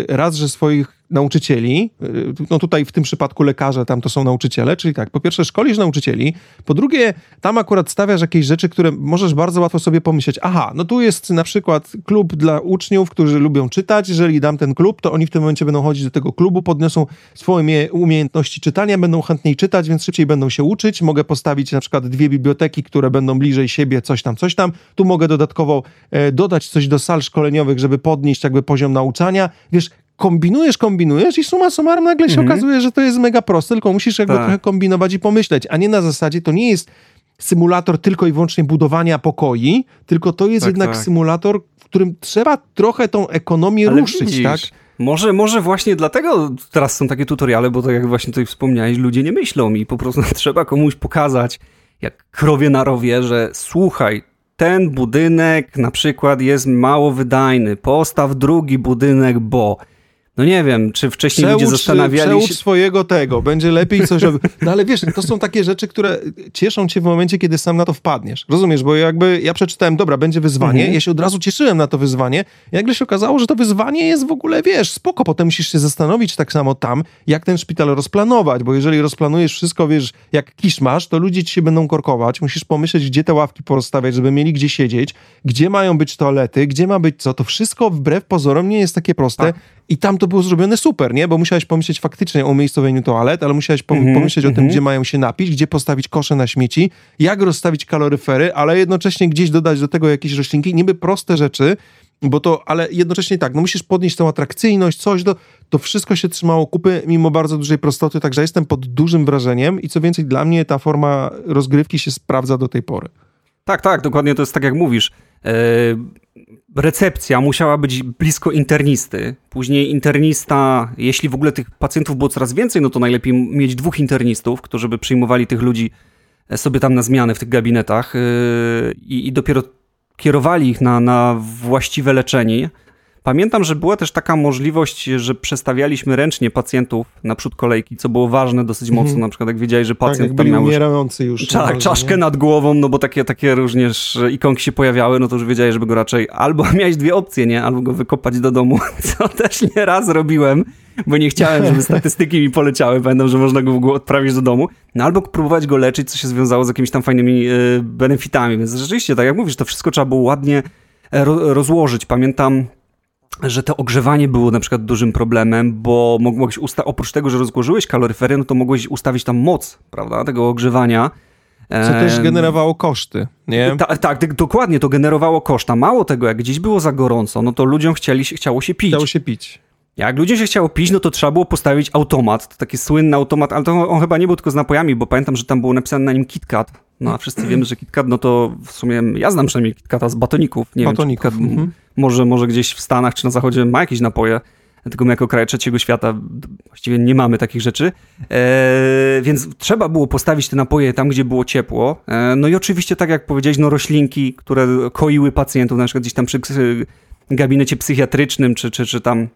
e, raz, że swoich nauczycieli, y, no tutaj w tym przypadku lekarze, tam to są nauczyciele, czyli tak, po pierwsze szkolisz nauczycieli, po drugie tam akurat stawiasz jakieś rzeczy, które możesz bardzo łatwo sobie pomyśleć, aha, no tu jest na przykład klub dla uczniów, którzy lubią czytać, jeżeli dam ten klub, to oni w tym momencie będą chodzić do tego klubu, podniosą swoje umiejętności czytania, będą chętniej czytać, więc szybciej będą się uczyć, mogę postawić na przykład dwie biblioteki, które będą bliżej siebie, coś tam, coś tam, tu mogę dodatkowo e, dodać coś do sal szkoleniowych, żeby podnieść jakby poziom nauczania, wiesz, kombinujesz, kombinujesz i suma summarum nagle się mhm. okazuje, że to jest mega proste, tylko musisz jakby tak. trochę kombinować i pomyśleć, a nie na zasadzie, to nie jest symulator tylko i wyłącznie budowania pokoi, tylko to jest tak, jednak tak. symulator, w którym trzeba trochę tą ekonomię Ale ruszyć, widzisz, tak? Może, może właśnie dlatego teraz są takie tutoriale, bo tak jak właśnie tutaj wspomniałeś, ludzie nie myślą i po prostu trzeba komuś pokazać, jak krowie na rowie, że słuchaj, ten budynek na przykład jest mało wydajny, postaw drugi budynek, bo no nie wiem, czy wcześniej przeucz, ludzie zastanawiali przeucz się... swojego tego, będzie lepiej coś... No ale wiesz, to są takie rzeczy, które cieszą cię w momencie, kiedy sam na to wpadniesz. Rozumiesz, bo jakby ja przeczytałem, dobra, będzie wyzwanie, mhm. ja się od razu cieszyłem na to wyzwanie, i nagle się okazało, że to wyzwanie jest w ogóle, wiesz, spoko, potem musisz się zastanowić tak samo tam, jak ten szpital rozplanować, bo jeżeli rozplanujesz wszystko, wiesz, jak kisz masz, to ludzie ci się będą korkować, musisz pomyśleć, gdzie te ławki porozstawiać, żeby mieli gdzie siedzieć, gdzie mają być toalety, gdzie ma być co, to wszystko wbrew pozorom nie jest takie proste tak. I tam to było zrobione super, nie? Bo musiałeś pomyśleć faktycznie o umiejscowieniu toalet, ale musiałeś pom mm -hmm, pomyśleć mm -hmm. o tym, mhm. gdzie mają się napić, gdzie postawić kosze na śmieci, jak rozstawić kaloryfery, ale jednocześnie gdzieś dodać do tego jakieś roślinki. Niby proste rzeczy, bo to, ale jednocześnie tak, no musisz podnieść tą atrakcyjność, coś, do, to wszystko się trzymało kupy, mimo bardzo dużej prostoty, także jestem pod dużym wrażeniem i co więcej, dla mnie ta forma rozgrywki się sprawdza do tej pory. Tak, tak, dokładnie to jest tak jak mówisz. Recepcja musiała być blisko internisty. Później internista, jeśli w ogóle tych pacjentów było coraz więcej, no to najlepiej mieć dwóch internistów, którzy by przyjmowali tych ludzi e, sobie tam na zmianę w tych gabinetach yy, i dopiero kierowali ich na, na właściwe leczenie. Pamiętam, że była też taka możliwość, że przestawialiśmy ręcznie pacjentów naprzód kolejki, co było ważne dosyć mhm. mocno, na przykład jak wiedziałeś, że pacjent tak, jak miał umierający już. Tak, czaszkę nie? nad głową, no bo takie, takie również ikonki się pojawiały, no to już wiedziałeś, żeby go raczej albo miałeś dwie opcje, nie? Albo go wykopać do domu, co też nie raz robiłem, bo nie chciałem, żeby statystyki mi poleciały. Pamiętam, że można go odprawić do domu, no albo próbować go leczyć, co się związało z jakimiś tam fajnymi y, benefitami, więc rzeczywiście, tak jak mówisz, to wszystko trzeba było ładnie e, rozłożyć. Pamiętam że to ogrzewanie było na przykład dużym problemem, bo mogłeś usta- oprócz tego, że rozłożyłeś kaloryfery, no to mogłeś ustawić tam moc, prawda, tego ogrzewania. Co też generowało koszty, nie? Ta, tak, dokładnie, to generowało koszta. Mało tego, jak gdzieś było za gorąco, no to ludziom chcieli, chciało się pić. Chciało się pić. Jak ludziom się chciało pić, no to trzeba było postawić automat, to taki słynny automat, ale to on chyba nie był tylko z napojami, bo pamiętam, że tam było napisane na nim KitKat. No a wszyscy wiemy, że KitKat, no to w sumie ja znam przynajmniej KitKata z batoników. Nie batoników. wiem, mhm. może, może gdzieś w Stanach czy na zachodzie ma jakieś napoje Dlatego my jako kraj trzeciego świata właściwie nie mamy takich rzeczy. E, więc trzeba było postawić te napoje tam, gdzie było ciepło. E, no i oczywiście, tak jak powiedziałeś, no roślinki, które koiły pacjentów, na przykład gdzieś tam przy gabinecie psychiatrycznym, czy, czy, czy tam,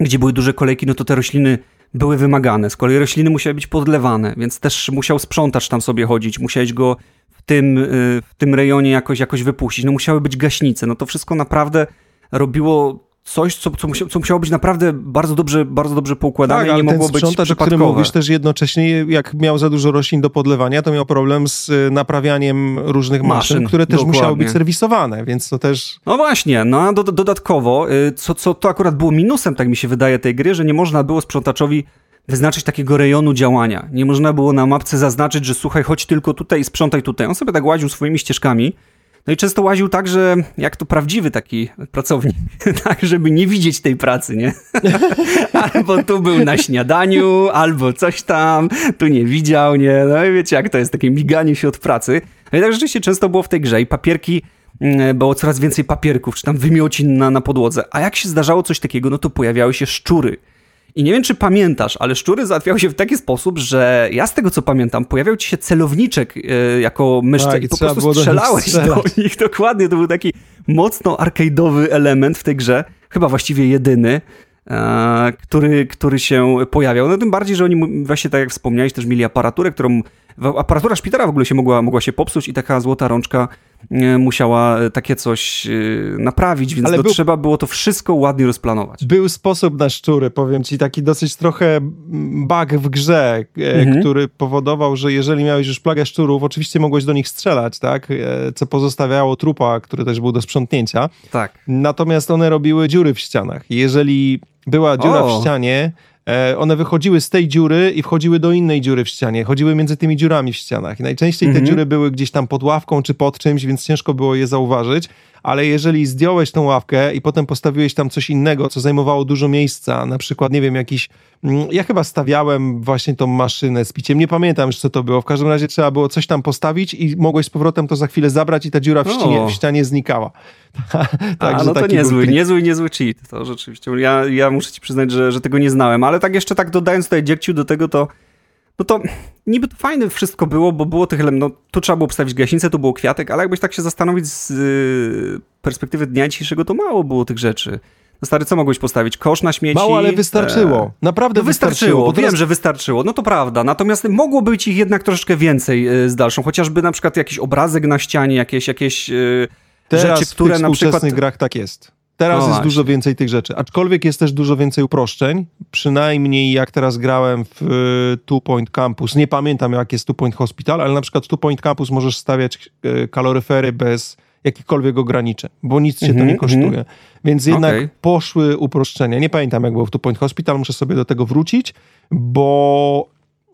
gdzie były duże kolejki, no to te rośliny były wymagane. Z kolei rośliny musiały być podlewane, więc też musiał sprzątacz tam sobie chodzić, musiałeś go w tym, y, w tym rejonie jakoś, jakoś wypuścić. No musiały być gaśnice. No to wszystko naprawdę robiło coś, co, co, musiało, co musiało być naprawdę bardzo dobrze, bardzo dobrze poukładane tak, i nie mogło być sprzątacz, o którym mówisz też jednocześnie, jak miał za dużo roślin do podlewania, to miał problem z y, naprawianiem różnych maszyn, maszyn które też dokładnie. musiały być serwisowane, więc to też... No właśnie, no a do, dodatkowo, y, co, co to akurat było minusem, tak mi się wydaje, tej gry, że nie można było sprzątaczowi wyznaczyć takiego rejonu działania. Nie można było na mapce zaznaczyć, że słuchaj, chodź tylko tutaj i sprzątaj tutaj. On sobie tak łaził swoimi ścieżkami, no i często łaził tak, że jak to prawdziwy taki pracownik, tak, żeby nie widzieć tej pracy, nie? albo tu był na śniadaniu, albo coś tam, tu nie widział, nie? No i wiecie, jak to jest, takie miganie się od pracy. No i tak rzeczywiście często było w tej grze i papierki mm, było coraz więcej papierków, czy tam wymiocin na, na podłodze. A jak się zdarzało coś takiego, no to pojawiały się szczury. I nie wiem, czy pamiętasz, ale szczury załatwiały się w taki sposób, że ja z tego co pamiętam, pojawiał ci się celowniczek e, jako myszce tak, i po prostu strzelałeś do nich, do nich. Dokładnie, to był taki mocno arcade'owy element w tej grze. Chyba właściwie jedyny. E, który, który się pojawiał. No tym bardziej, że oni właśnie tak jak wspomniałeś, też mieli aparaturę, którą aparatura szpitala w ogóle się mogła, mogła się popsuć i taka złota rączka musiała e, takie coś naprawić, więc był, trzeba było to wszystko ładnie rozplanować. Był sposób na szczury, powiem ci, taki dosyć trochę bug w grze, mhm. który powodował, że jeżeli miałeś już plagę szczurów, oczywiście mogłeś do nich strzelać, tak, co pozostawiało trupa, który też był do sprzątnięcia. Tak. Natomiast one robiły dziury w ścianach. Jeżeli była dziura o. w ścianie, e, one wychodziły z tej dziury i wchodziły do innej dziury w ścianie. Chodziły między tymi dziurami w ścianach. I najczęściej te mhm. dziury były gdzieś tam pod ławką czy pod czymś, więc ciężko było je zauważyć ale jeżeli zdjąłeś tą ławkę i potem postawiłeś tam coś innego, co zajmowało dużo miejsca, na przykład, nie wiem, jakiś. Mm, ja chyba stawiałem właśnie tą maszynę z piciem. Nie pamiętam już, co to było. W każdym razie trzeba było coś tam postawić i mogłeś z powrotem to za chwilę zabrać i ta dziura w ścianie, w ścianie znikała. A, no to niezły, niezły, niezły cheat. To rzeczywiście. Ja, ja muszę ci przyznać, że, że tego nie znałem, ale tak jeszcze tak dodając tutaj dziekciu do tego, to no to niby to fajne wszystko było, bo było tych no tu trzeba było postawić gaśnicę, tu było kwiatek, ale jakbyś tak się zastanowić z y, perspektywy dnia dzisiejszego, to mało było tych rzeczy. No stary, co mogłeś postawić? Kosz na śmieci? Mało, ale wystarczyło. E, Naprawdę no wystarczyło. wystarczyło Wiem, teraz... że wystarczyło. No to prawda. Natomiast mogło być ich jednak troszeczkę więcej y, z dalszą. Chociażby na przykład jakiś obrazek na ścianie, jakieś, jakieś y, Teraz rzeczy, które w na przykład... grach tak jest. Teraz no jest dużo więcej tych rzeczy. Aczkolwiek jest też dużo więcej uproszczeń. Przynajmniej jak teraz grałem w y, Two Point Campus. Nie pamiętam jak jest Two Point Hospital, ale na przykład w Two Point Campus możesz stawiać y, kaloryfery bez jakichkolwiek ograniczeń, bo nic się -hmm, to nie mhm, kosztuje. Mm -hmm. Więc jednak okay. poszły uproszczenia. Nie pamiętam jak było w Two Point Hospital, muszę sobie do tego wrócić, bo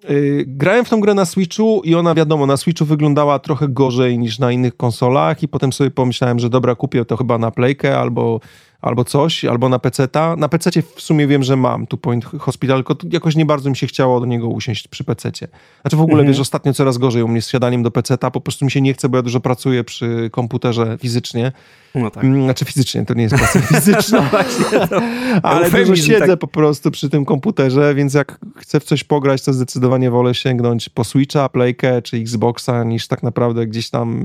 Yy, grałem w tą grę na Switchu i ona, wiadomo, na Switchu wyglądała trochę gorzej niż na innych konsolach i potem sobie pomyślałem, że dobra, kupię to chyba na Playkę albo albo coś, albo na PC-ta. Na PC w sumie wiem, że mam tu Point Hospital, tylko jakoś nie bardzo mi się chciało do niego usiąść przy PC-cie. Znaczy w ogóle, mhm. wiesz, ostatnio coraz gorzej u mnie z siadaniem do PC-ta, po prostu mi się nie chce, bo ja dużo pracuję przy komputerze fizycznie. No tak. Mm, znaczy fizycznie, to nie jest praca fizyczna. no właśnie, to Ale dużo siedzę tak. po prostu przy tym komputerze, więc jak chcę w coś pograć, to zdecydowanie wolę sięgnąć po Switcha, Playkę czy Xboxa, niż tak naprawdę gdzieś tam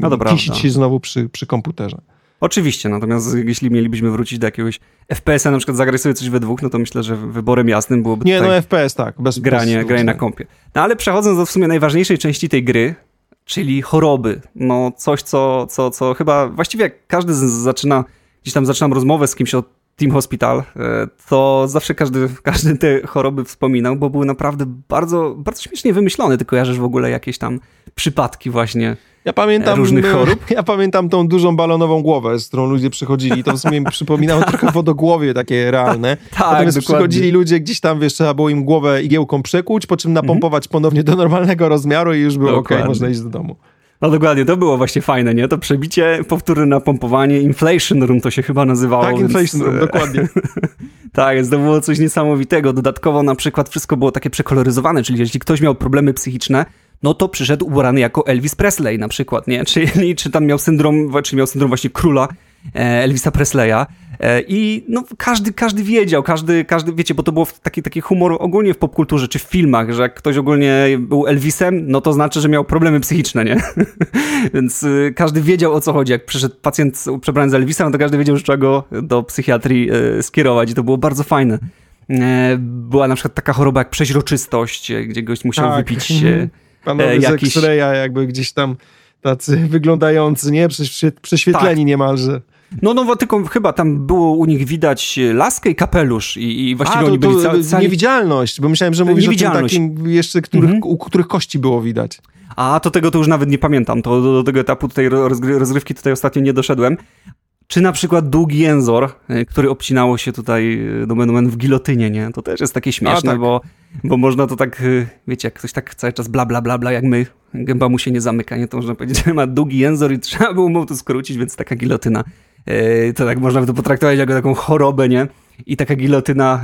no kisić się znowu przy, przy komputerze. Oczywiście, natomiast jeśli mielibyśmy wrócić do jakiegoś FPS-a, na przykład zagrać sobie coś we dwóch, no to myślę, że wyborem jasnym byłoby Nie, no FPS tak, bez granie, bez, granie na kompie. No ale przechodząc do w sumie najważniejszej części tej gry, czyli choroby. No coś, co, co, co chyba właściwie jak każdy z, zaczyna, gdzieś tam zaczynam rozmowę z kimś o Team Hospital, e, to zawsze każdy, każdy te choroby wspominał, bo były naprawdę bardzo, bardzo śmiesznie wymyślone. Ty kojarzysz w ogóle jakieś tam przypadki właśnie ja pamiętam, różnych e, chorób? Ja pamiętam tą dużą balonową głowę, z którą ludzie przychodzili. To w sumie mi przypominało trochę wodogłowie takie realne. tak, Natomiast dokładnie. przychodzili ludzie gdzieś tam, wiesz, trzeba było im głowę igiełką przekuć, po czym napompować mhm. ponownie do normalnego rozmiaru i już było ok, można iść do domu. No dokładnie, to było właśnie fajne, nie? To przebicie, powtórne napompowanie, inflation room to się chyba nazywało. Tak, inflation room, dokładnie. tak, więc to było coś niesamowitego. Dodatkowo na przykład wszystko było takie przekoloryzowane, czyli jeśli ktoś miał problemy psychiczne, no to przyszedł ubrany jako Elvis Presley na przykład, nie? Czyli czy tam miał syndrom, czy miał syndrom właśnie króla e, Elvisa Presleya, E, I no, każdy, każdy wiedział, każdy, każdy, wiecie, bo to było taki, taki humor ogólnie w popkulturze, czy w filmach, że jak ktoś ogólnie był Elvisem, no to znaczy, że miał problemy psychiczne, nie? Więc y, każdy wiedział o co chodzi. Jak przyszedł pacjent przebrany za Elvisa, no to każdy wiedział, że trzeba go do psychiatrii skierować i to było bardzo fajne. E, była na przykład taka choroba jak przeźroczystość, gdzie gość musiał tak. wypić. Panowie e, jakiś... z X-raya jakby gdzieś tam tacy wyglądający, nie? Prześwietleni tak. niemalże. No, no, tylko chyba tam było u nich widać laskę i kapelusz i, i właściwie A, to, oni byli cali... Niewidzialność, bo myślałem, że mówisz o tym takim jeszcze, których, mhm. u których kości było widać. A, to tego to już nawet nie pamiętam, to do, do tego etapu tutaj rozgrywki tutaj ostatnio nie doszedłem. Czy na przykład długi jęzor, e, który obcinało się tutaj do e, menu w gilotynie, nie? To też jest takie śmieszne, tak. bo, bo można to tak, e, wiecie, jak ktoś tak cały czas bla bla bla bla, jak my, gęba mu się nie zamyka, nie? To można powiedzieć, że ma długi jęzor i trzeba było mu to skrócić, więc taka gilotyna, to tak można by to potraktować jako taką chorobę, nie? I taka gilotyna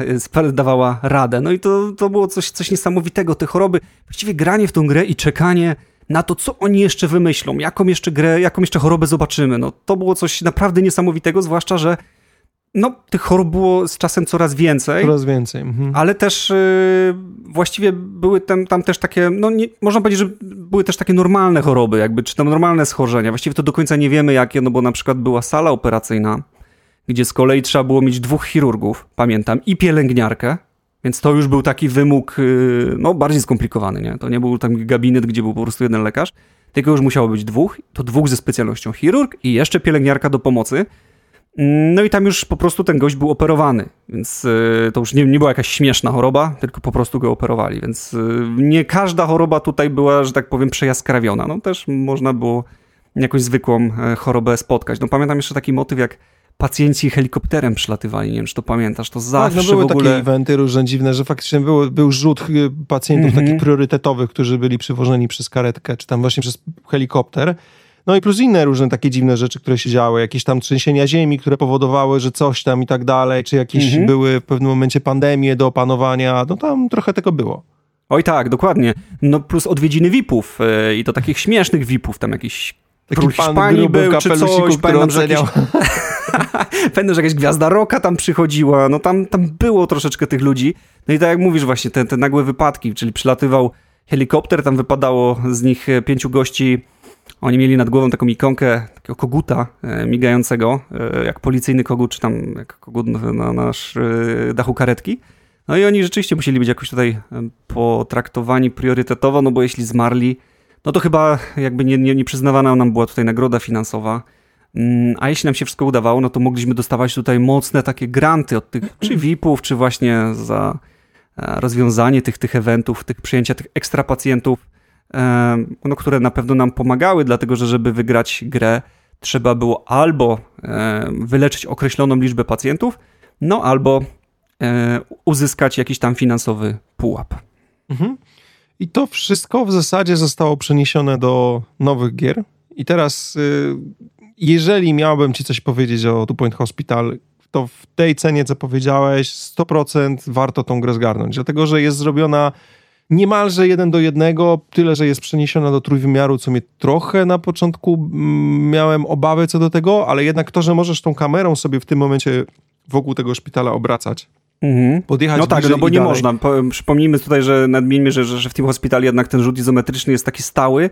dawała radę. No i to, to było coś, coś niesamowitego, te choroby, właściwie granie w tą grę i czekanie na to, co oni jeszcze wymyślą, jaką jeszcze grę, jaką jeszcze chorobę zobaczymy. No, to było coś naprawdę niesamowitego, zwłaszcza, że no, tych chorób było z czasem coraz więcej. Coraz więcej. Mhm. Ale też yy, właściwie były tam, tam też takie, no nie, można powiedzieć, że były też takie normalne choroby, jakby, czy tam normalne schorzenia. Właściwie to do końca nie wiemy jakie, no bo na przykład była sala operacyjna, gdzie z kolei trzeba było mieć dwóch chirurgów, pamiętam, i pielęgniarkę, więc to już był taki wymóg y, no, bardziej skomplikowany. Nie? To nie był tam gabinet, gdzie był po prostu jeden lekarz, tylko już musiało być dwóch. To dwóch ze specjalnością chirurg i jeszcze pielęgniarka do pomocy. No i tam już po prostu ten gość był operowany, więc y, to już nie, nie była jakaś śmieszna choroba, tylko po prostu go operowali. Więc y, nie każda choroba tutaj była, że tak powiem, przejaskrawiona. No też można było jakąś zwykłą e, chorobę spotkać. No pamiętam jeszcze taki motyw, jak pacjenci helikopterem przylatywali, nie wiem, czy to pamiętasz, to zawsze tak, no były w ogóle... takie eventy różne dziwne, że faktycznie był, był rzut y, pacjentów mm -hmm. takich priorytetowych, którzy byli przywożeni przez karetkę, czy tam właśnie przez helikopter. No i plus inne różne takie dziwne rzeczy, które się działy, jakieś tam trzęsienia ziemi, które powodowały, że coś tam i tak dalej, czy jakieś -hmm. były w pewnym momencie pandemie do opanowania, no tam trochę tego było. Oj tak, dokładnie. No plus odwiedziny VIP-ów yy, i to takich śmiesznych VIP-ów, tam jakiś Taki król Hiszpanii był, czy coś, pamiętam, że jakiś... Pamiętam, że jakaś gwiazda roka tam przychodziła, no tam, tam było troszeczkę tych ludzi. No i tak jak mówisz właśnie, te, te nagłe wypadki, czyli przylatywał helikopter, tam wypadało z nich pięciu gości, oni mieli nad głową taką ikonkę takiego koguta e, migającego, e, jak policyjny kogut, czy tam jak kogut na nasz e, dachu karetki. No i oni rzeczywiście musieli być jakoś tutaj potraktowani priorytetowo, no bo jeśli zmarli, no to chyba jakby nie, nie, nie przyznawana nam była tutaj nagroda finansowa. Mm, a jeśli nam się wszystko udawało, no to mogliśmy dostawać tutaj mocne takie granty od tych czy VIP-ów, czy właśnie za e, rozwiązanie tych, tych eventów, tych przyjęcia tych ekstra pacjentów, e, no, które na pewno nam pomagały, dlatego że żeby wygrać grę, trzeba było albo e, wyleczyć określoną liczbę pacjentów, no albo uzyskać jakiś tam finansowy pułap. Mhm. I to wszystko w zasadzie zostało przeniesione do nowych gier. I teraz, y, jeżeli miałbym ci coś powiedzieć o Two Point Hospital, to w tej cenie, co powiedziałeś, 100% warto tą grę zgarnąć, dlatego że jest zrobiona niemalże jeden do jednego, tyle, że jest przeniesiona do trójwymiaru, co mnie trochę na początku miałem obawy co do tego, ale jednak to, że możesz tą kamerą sobie w tym momencie wokół tego szpitala obracać, Mhm. Podjechać no tak, no bo nie dalej. można. Przypomnijmy tutaj, że nadmieńmy, że, że w tym hospitalu jednak ten rzut izometryczny jest taki stały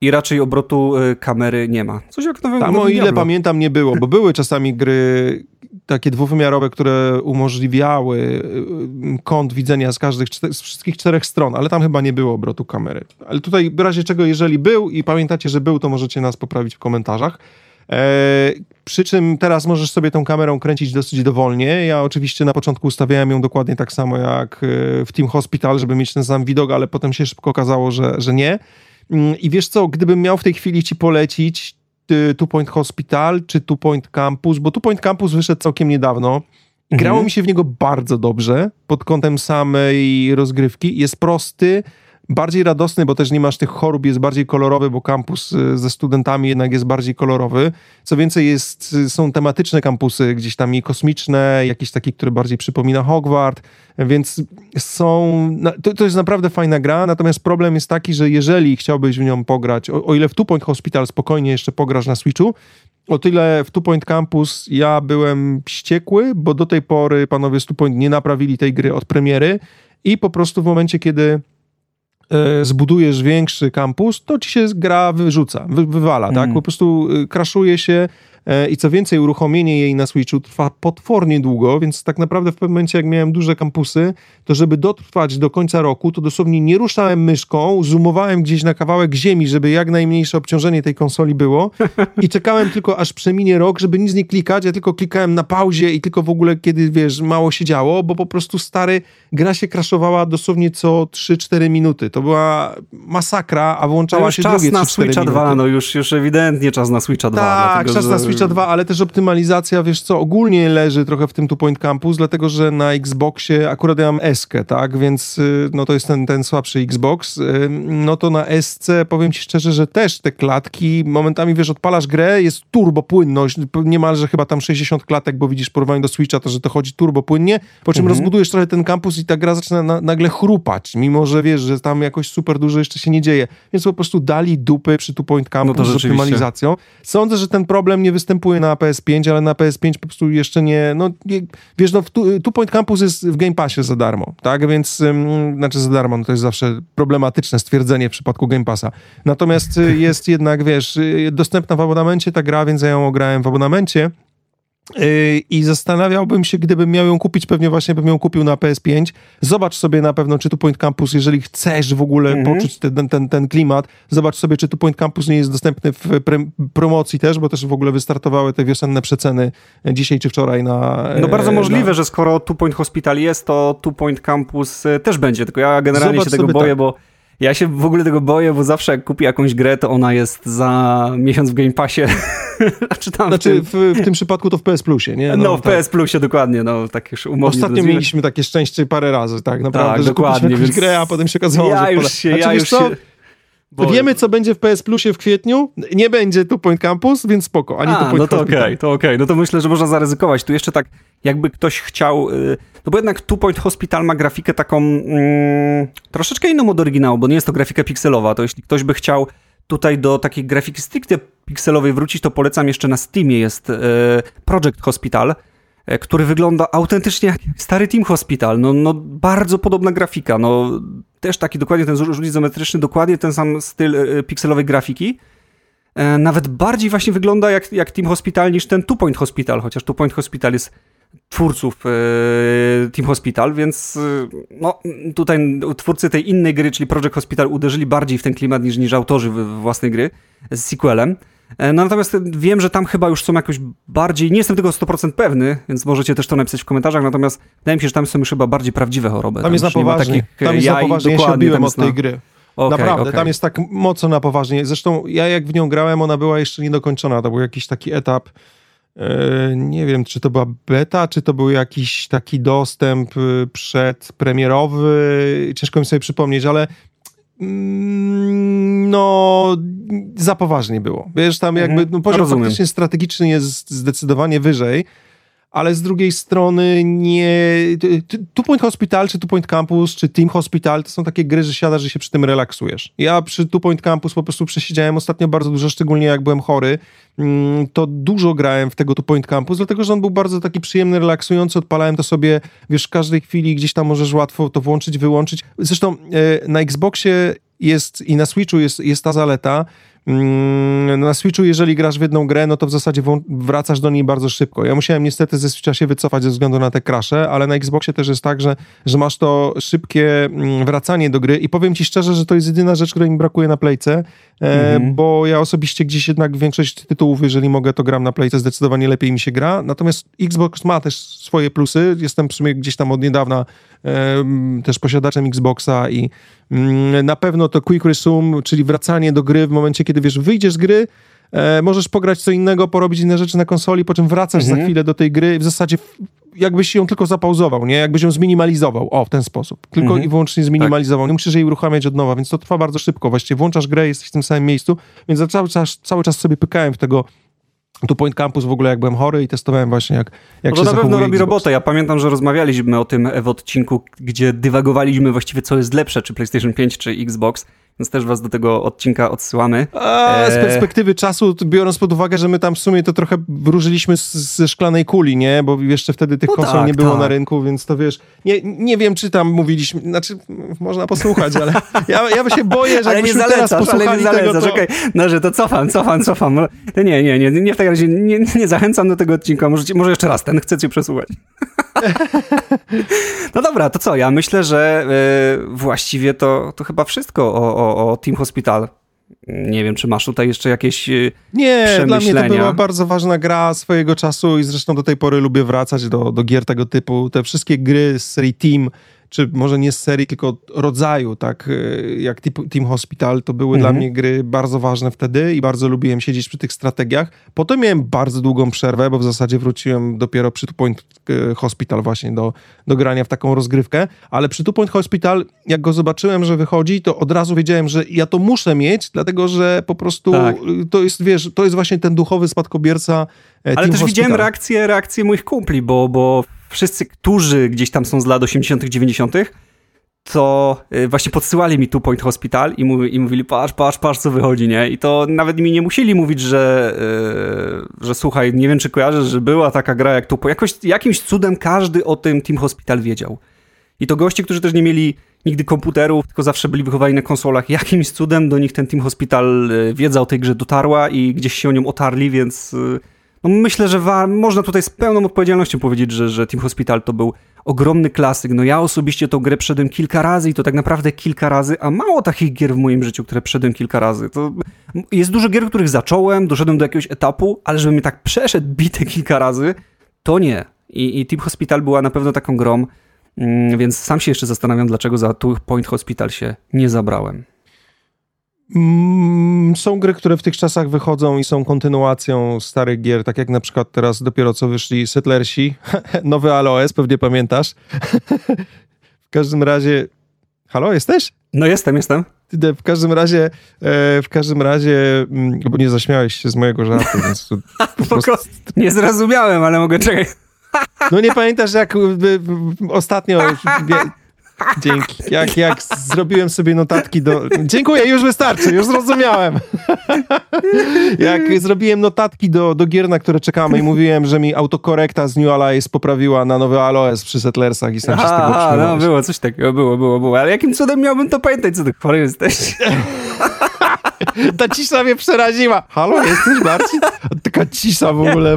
i raczej obrotu y, kamery nie ma. Coś jak nowym Tam o ile Diablo. pamiętam nie było, bo były czasami gry takie dwuwymiarowe, które umożliwiały y, kąt widzenia z każdych, z wszystkich czterech stron, ale tam chyba nie było obrotu kamery. Ale tutaj w razie czego, jeżeli był i pamiętacie, że był, to możecie nas poprawić w komentarzach. E, przy czym teraz możesz sobie tą kamerą kręcić dosyć dowolnie. Ja oczywiście na początku ustawiałem ją dokładnie tak samo jak e, w Team Hospital, żeby mieć ten sam widok, ale potem się szybko okazało, że, że nie. Mm, I wiesz co, gdybym miał w tej chwili ci polecić Two Point Hospital czy Two Point Campus, bo Two Point Campus wyszedł całkiem niedawno. Mhm. Grało mi się w niego bardzo dobrze pod kątem samej rozgrywki. Jest prosty, bardziej radosny, bo też nie masz tych chorób, jest bardziej kolorowy, bo kampus y, ze studentami jednak jest bardziej kolorowy. Co więcej, jest, y, są tematyczne kampusy, gdzieś tam i kosmiczne, jakiś taki, który bardziej przypomina Hogwart, więc są, to, to jest naprawdę fajna gra, natomiast problem jest taki, że jeżeli chciałbyś w nią pograć, o, o ile w Two Point Hospital spokojnie jeszcze pograsz na Switchu, o tyle w Two Point Campus ja byłem wściekły, bo do tej pory panowie z Two Point nie naprawili tej gry od premiery i po prostu w momencie, kiedy zbudujesz większy kampus, to ci się gra wyrzuca, wy, wywala, mm. tak? Po prostu e, kraszuje się E, I co więcej, uruchomienie jej na Switchu trwa potwornie długo, więc tak naprawdę w pewnym momencie, jak miałem duże kampusy, to żeby dotrwać do końca roku, to dosłownie nie ruszałem myszką, zoomowałem gdzieś na kawałek ziemi, żeby jak najmniejsze obciążenie tej konsoli było i czekałem tylko aż przeminie rok, żeby nic nie klikać, ja tylko klikałem na pauzie i tylko w ogóle kiedy, wiesz, mało się działo, bo po prostu stary, gra się kraszowała dosłownie co 3-4 minuty. To była masakra, a włączała się czas drugie na Switcha 2, no już, już ewidentnie czas na Switcha 2. Tak, dlatego, czas że... na Switcha Switcha 2, ale też optymalizacja, wiesz co, ogólnie leży trochę w tym Two Point Campus, dlatego że na Xboxie akurat ja mam Eskę, tak, więc y, no to jest ten, ten słabszy Xbox, y, no to na Esce powiem ci szczerze, że też te klatki, momentami wiesz, odpalasz grę, jest turbo płynność, niemalże chyba tam 60 klatek, bo widzisz porównanie do Switcha, to że to chodzi turbo płynnie, po czym mhm. rozbudujesz trochę ten kampus i ta gra zaczyna na, nagle chrupać, mimo że wiesz, że tam jakoś super dużo jeszcze się nie dzieje, więc po prostu dali dupy przy Two Point Campus no z optymalizacją. Sądzę, że ten problem nie występuje na PS5, ale na PS5 po prostu jeszcze nie, no nie, wiesz, no Two Point Campus jest w Game Passie za darmo, tak, więc, um, znaczy za darmo, no to jest zawsze problematyczne stwierdzenie w przypadku Game Passa. Natomiast y, jest jednak, wiesz, y, dostępna w abonamencie ta gra, więc ja ją ograłem w abonamencie I zastanawiałbym się, gdybym miał ją kupić, pewnie właśnie bym ją kupił na PS5. Zobacz sobie na pewno, czy tu Point Campus, jeżeli chcesz w ogóle mm -hmm. poczuć ten, ten, ten klimat, zobacz sobie, czy tu Point Campus nie jest dostępny w promocji też, bo też w ogóle wystartowały te wiosenne przeceny dzisiaj czy wczoraj na... No bardzo możliwe, na... że skoro Two Point Hospital jest, to Two Point Campus y, też będzie, tylko ja generalnie Zobacz się tego boję, tak. bo ja się w ogóle tego boję, bo zawsze jak kupię jakąś grę, to ona jest za miesiąc w Game Passie. znaczy, tam znaczy w, tym... w, w, tym przypadku to w PS Plusie, nie? No, no w tak. PS Plusie dokładnie, no tak już umownie Ostatnio mieliśmy takie szczęście parę razy, tak naprawdę, tak, że dokładnie, więc... grę, a potem się okazało, ja że... Już się, znaczy, ja już co? się... Bo... Wiemy, co będzie w PS Plusie w kwietniu. Nie będzie tu Point Campus, więc spoko. Ani A, tu Point no to okej, okay, to okej. Okay. No to myślę, że można zaryzykować. Tu jeszcze tak, jakby ktoś chciał... Yy, no bo jednak Two Point Hospital ma grafikę taką yy, troszeczkę inną od oryginału, bo nie jest to grafika pikselowa. To jeśli ktoś by chciał tutaj do takiej grafiki stricte pikselowej wrócić, to polecam jeszcze na Steamie jest yy, Project Hospital, yy, który wygląda autentycznie jak stary Team Hospital. No, no bardzo podobna grafika. No też taki dokładnie ten rzut izometryczny, dokładnie ten sam styl e, pikselowej grafiki. E, nawet bardziej właśnie wygląda jak, jak Team Hospital niż ten Two Point Hospital, chociaż Two Point Hospital jest twórców e, Team Hospital, więc no, tutaj twórcy tej innej gry, czyli Project Hospital, uderzyli bardziej w ten klimat niż, niż autorzy własnej gry z sequelem. E, no natomiast wiem, że tam chyba już są jakoś bardziej, nie jestem tego 100% pewny, więc możecie też to napisać w komentarzach, natomiast wydaje mi się, że tam są już chyba bardziej prawdziwe choroby. Tam, tam jest na poważnie, tam jest na poważnie, ja się odbiłem od tej na... gry. Okay, Naprawdę, okay. tam jest tak mocno na poważnie. Zresztą ja jak w nią grałem, ona była jeszcze niedokończona, to był jakiś taki etap, e, nie wiem, czy to była beta, czy to był jakiś taki dostęp e, przedpremierowy, ciężko mi sobie przypomnieć, ale no za poważnie było. Wiesz, tam jakby mhm. no, poziom faktycznie strategiczny jest zdecydowanie wyżej, ale z drugiej strony nie... Two Point Hospital, czy Two Point Campus, czy Team Hospital, to są takie gry, że siadasz, że się przy tym relaksujesz. Ja przy Two Point Campus po prostu przesiedziałem ostatnio bardzo dużo, szczególnie jak byłem chory, mm, to dużo grałem w tego Two Point Campus, dlatego, że on był bardzo taki przyjemny, relaksujący, odpalałem to sobie, wiesz, w każdej chwili gdzieś tam możesz łatwo to włączyć, wyłączyć. Zresztą e, na Xboxie jest i na Switchu jest, jest ta zaleta, na Switchu, jeżeli grasz w jedną grę, no to w zasadzie wracasz do niej bardzo szybko. Ja musiałem niestety ze Switcha się wycofać ze względu na te krasze, ale na Xboxie też jest tak, że, że masz to szybkie mm, wracanie do gry i powiem ci szczerze, że to jest jedyna rzecz, której mi brakuje na playce, mm. bo ja osobiście gdzieś jednak większość tytułów, jeżeli mogę, to gram na playce, zdecydowanie lepiej mi się gra, natomiast Xbox ma też swoje plusy, jestem w sumie gdzieś tam od niedawna też posiadaczem Xboxa i mm, na pewno to Quick Resume, czyli wracanie do gry w momencie, kiedy wiesz, wyjdziesz z gry, e, możesz pograć co innego, porobić inne rzeczy na konsoli, po czym wracasz mhm. za chwilę do tej gry w zasadzie jakbyś ją tylko zapauzował, nie? Jakbyś ją zminimalizował, o, w ten sposób. Tylko mhm. i wyłącznie zminimalizował. Tak. Nie musisz jej uruchamiać od nowa, więc to trwa bardzo szybko. Właściwie włączasz grę, jesteś w tym samym miejscu, więc cały czas, cały czas sobie pykałem w tego tu Point Campus w ogóle jak byłem chory i testowałem właśnie jak, jak no to na pewno robi robotę. Ja pamiętam, że rozmawialiśmy o tym w odcinku, gdzie dywagowaliśmy właściwie co jest lepsze, czy PlayStation 5 czy Xbox więc też was do tego odcinka odsyłamy. A, z e, perspektywy czasu, biorąc pod uwagę, że my tam w sumie to trochę wróżyliśmy ze szklanej kuli, nie? Bo jeszcze wtedy tych no konsol tak, nie było tak. na rynku, więc to wiesz, nie, nie wiem, czy tam mówiliśmy, znaczy można posłuchać, ale ja, ja się boję, że ale nie zalecasz, teraz ale nie zalecasz, tego, to... okay. no, że to cofam, cofam, cofam. No, nie, nie, nie, nie w takim razie nie, nie zachęcam do tego odcinka, może, może jeszcze raz, ten chcecie przesłuchać. no dobra, to co? Ja myślę, że y, właściwie to, to chyba wszystko o, o, o Team Hospital. Nie wiem, czy masz tutaj jeszcze jakieś y, Nie, dla mnie to była bardzo ważna gra swojego czasu i zresztą do tej pory lubię wracać do, do gier tego typu. Te wszystkie gry z serii Team czy może nie z serii, tylko rodzaju, tak e, jak Team Hospital, to były mhm. dla mnie gry bardzo ważne wtedy i bardzo lubiłem siedzieć przy tych strategiach. Potem miałem bardzo długą przerwę, bo w zasadzie wróciłem dopiero przy Two Point e, Hospital właśnie do, do grania w taką rozgrywkę, ale przy Two Point Hospital, jak go zobaczyłem, że wychodzi, to od razu wiedziałem, że ja to muszę mieć, dlatego, że po prostu tak. to jest, wiesz, to jest właśnie ten duchowy spadkobierca e, Ale też Hospital. widziałem reakcję, reakcję moich kumpli, bo, bo wszyscy, którzy gdzieś tam są z lat 80., 90., to y, właśnie podsyłali mi Two Point Hospital i, mówi, i mówili, patrz, patrz, patrz, co wychodzi, nie? I to nawet mi nie musieli mówić, że, yy, że słuchaj, nie wiem, czy kojarzysz, że była taka gra jak Two Point. Jakoś, jakimś cudem każdy o tym Team Hospital wiedział. I to goście, którzy też nie mieli nigdy komputerów, tylko zawsze byli wychowani na konsolach. Jakimś cudem do nich ten Team Hospital y, wiedza o tej grze dotarła i gdzieś się o nią otarli, więc... Yy, no myślę, że wa- można tutaj z pełną odpowiedzialnością powiedzieć, że, że Team Hospital to był ogromny klasyk. No ja osobiście tą grę przedem kilka razy i to tak naprawdę kilka razy, a mało takich gier w moim życiu, które przedem kilka razy. To jest dużo gier, których zacząłem, doszedłem do jakiegoś etapu, ale żebym mnie tak przeszedł bite kilka razy, to nie. I, i Team Hospital była na pewno taką grą, mm, więc sam się jeszcze zastanawiam, dlaczego za Two Point Hospital się nie zabrałem. Mm, są gry, które w tych czasach wychodzą i są kontynuacją starych gier, tak jak na przykład teraz dopiero co wyszli Settlersi, nowy Aloes, pewnie pamiętasz. w każdym razie... Halo, jesteś? No jestem, jestem. W każdym razie, e, w każdym razie, mm, bo nie zaśmiałeś się z mojego żartu, więc tu po prostu... Nie zrozumiałem, ale mogę czekać. No nie pamiętasz, jak ostatnio Dzięki. Jak, jak zrobiłem sobie notatki do... Dziękuję, już wystarczy, już zrozumiałem. jak zrobiłem notatki do, do gier, na które czekamy i mówiłem, że mi autokorekta z New Allies poprawiła na nowy Aloes przy Settlersach i sam się z tego no było coś takiego, było, było, było. Ale jakim cudem miałbym to pamiętać, co ty chory jesteś? Ta cisza mnie przeraziła. Halo, jesteś Marcin? Taka cisza w ogóle.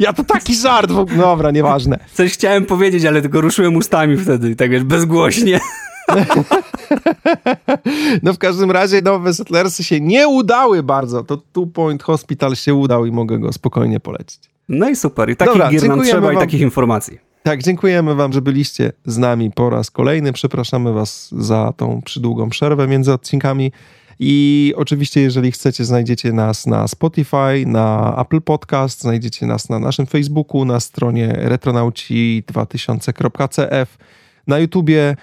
Ja to taki żart. W ogóle. Dobra, nieważne. Coś chciałem powiedzieć, ale tylko ruszyłem ustami wtedy, tak wiesz, bezgłośnie. No w każdym razie nowe Settlersy się nie udały bardzo. To Two Point Hospital się udał i mogę go spokojnie polecić. No i super. I takich Dobra, gier nam trzeba wam. i takich informacji. Tak, dziękujemy wam, że byliście z nami po raz kolejny. Przepraszamy was za tą przydługą przerwę między odcinkami. I oczywiście, jeżeli chcecie, znajdziecie nas na Spotify, na Apple Podcast, znajdziecie nas na naszym Facebooku, na stronie retronauci2000.cf, na YouTubie,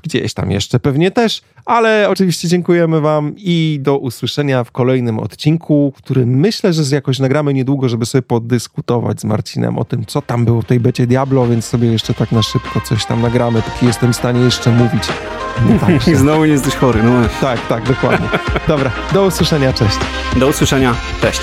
gdzieś tam jeszcze pewnie też, ale oczywiście dziękujemy Wam i do usłyszenia w kolejnym odcinku, który myślę, że jakoś nagramy niedługo, żeby sobie podyskutować z Marcinem o tym, co tam było w tej becie Diablo, więc sobie jeszcze tak na szybko coś tam nagramy, póki jestem w stanie jeszcze mówić. I znowu nie jesteś chory, no Tak, tak, dokładnie. Dobra, do usłyszenia, cześć. Do usłyszenia, cześć.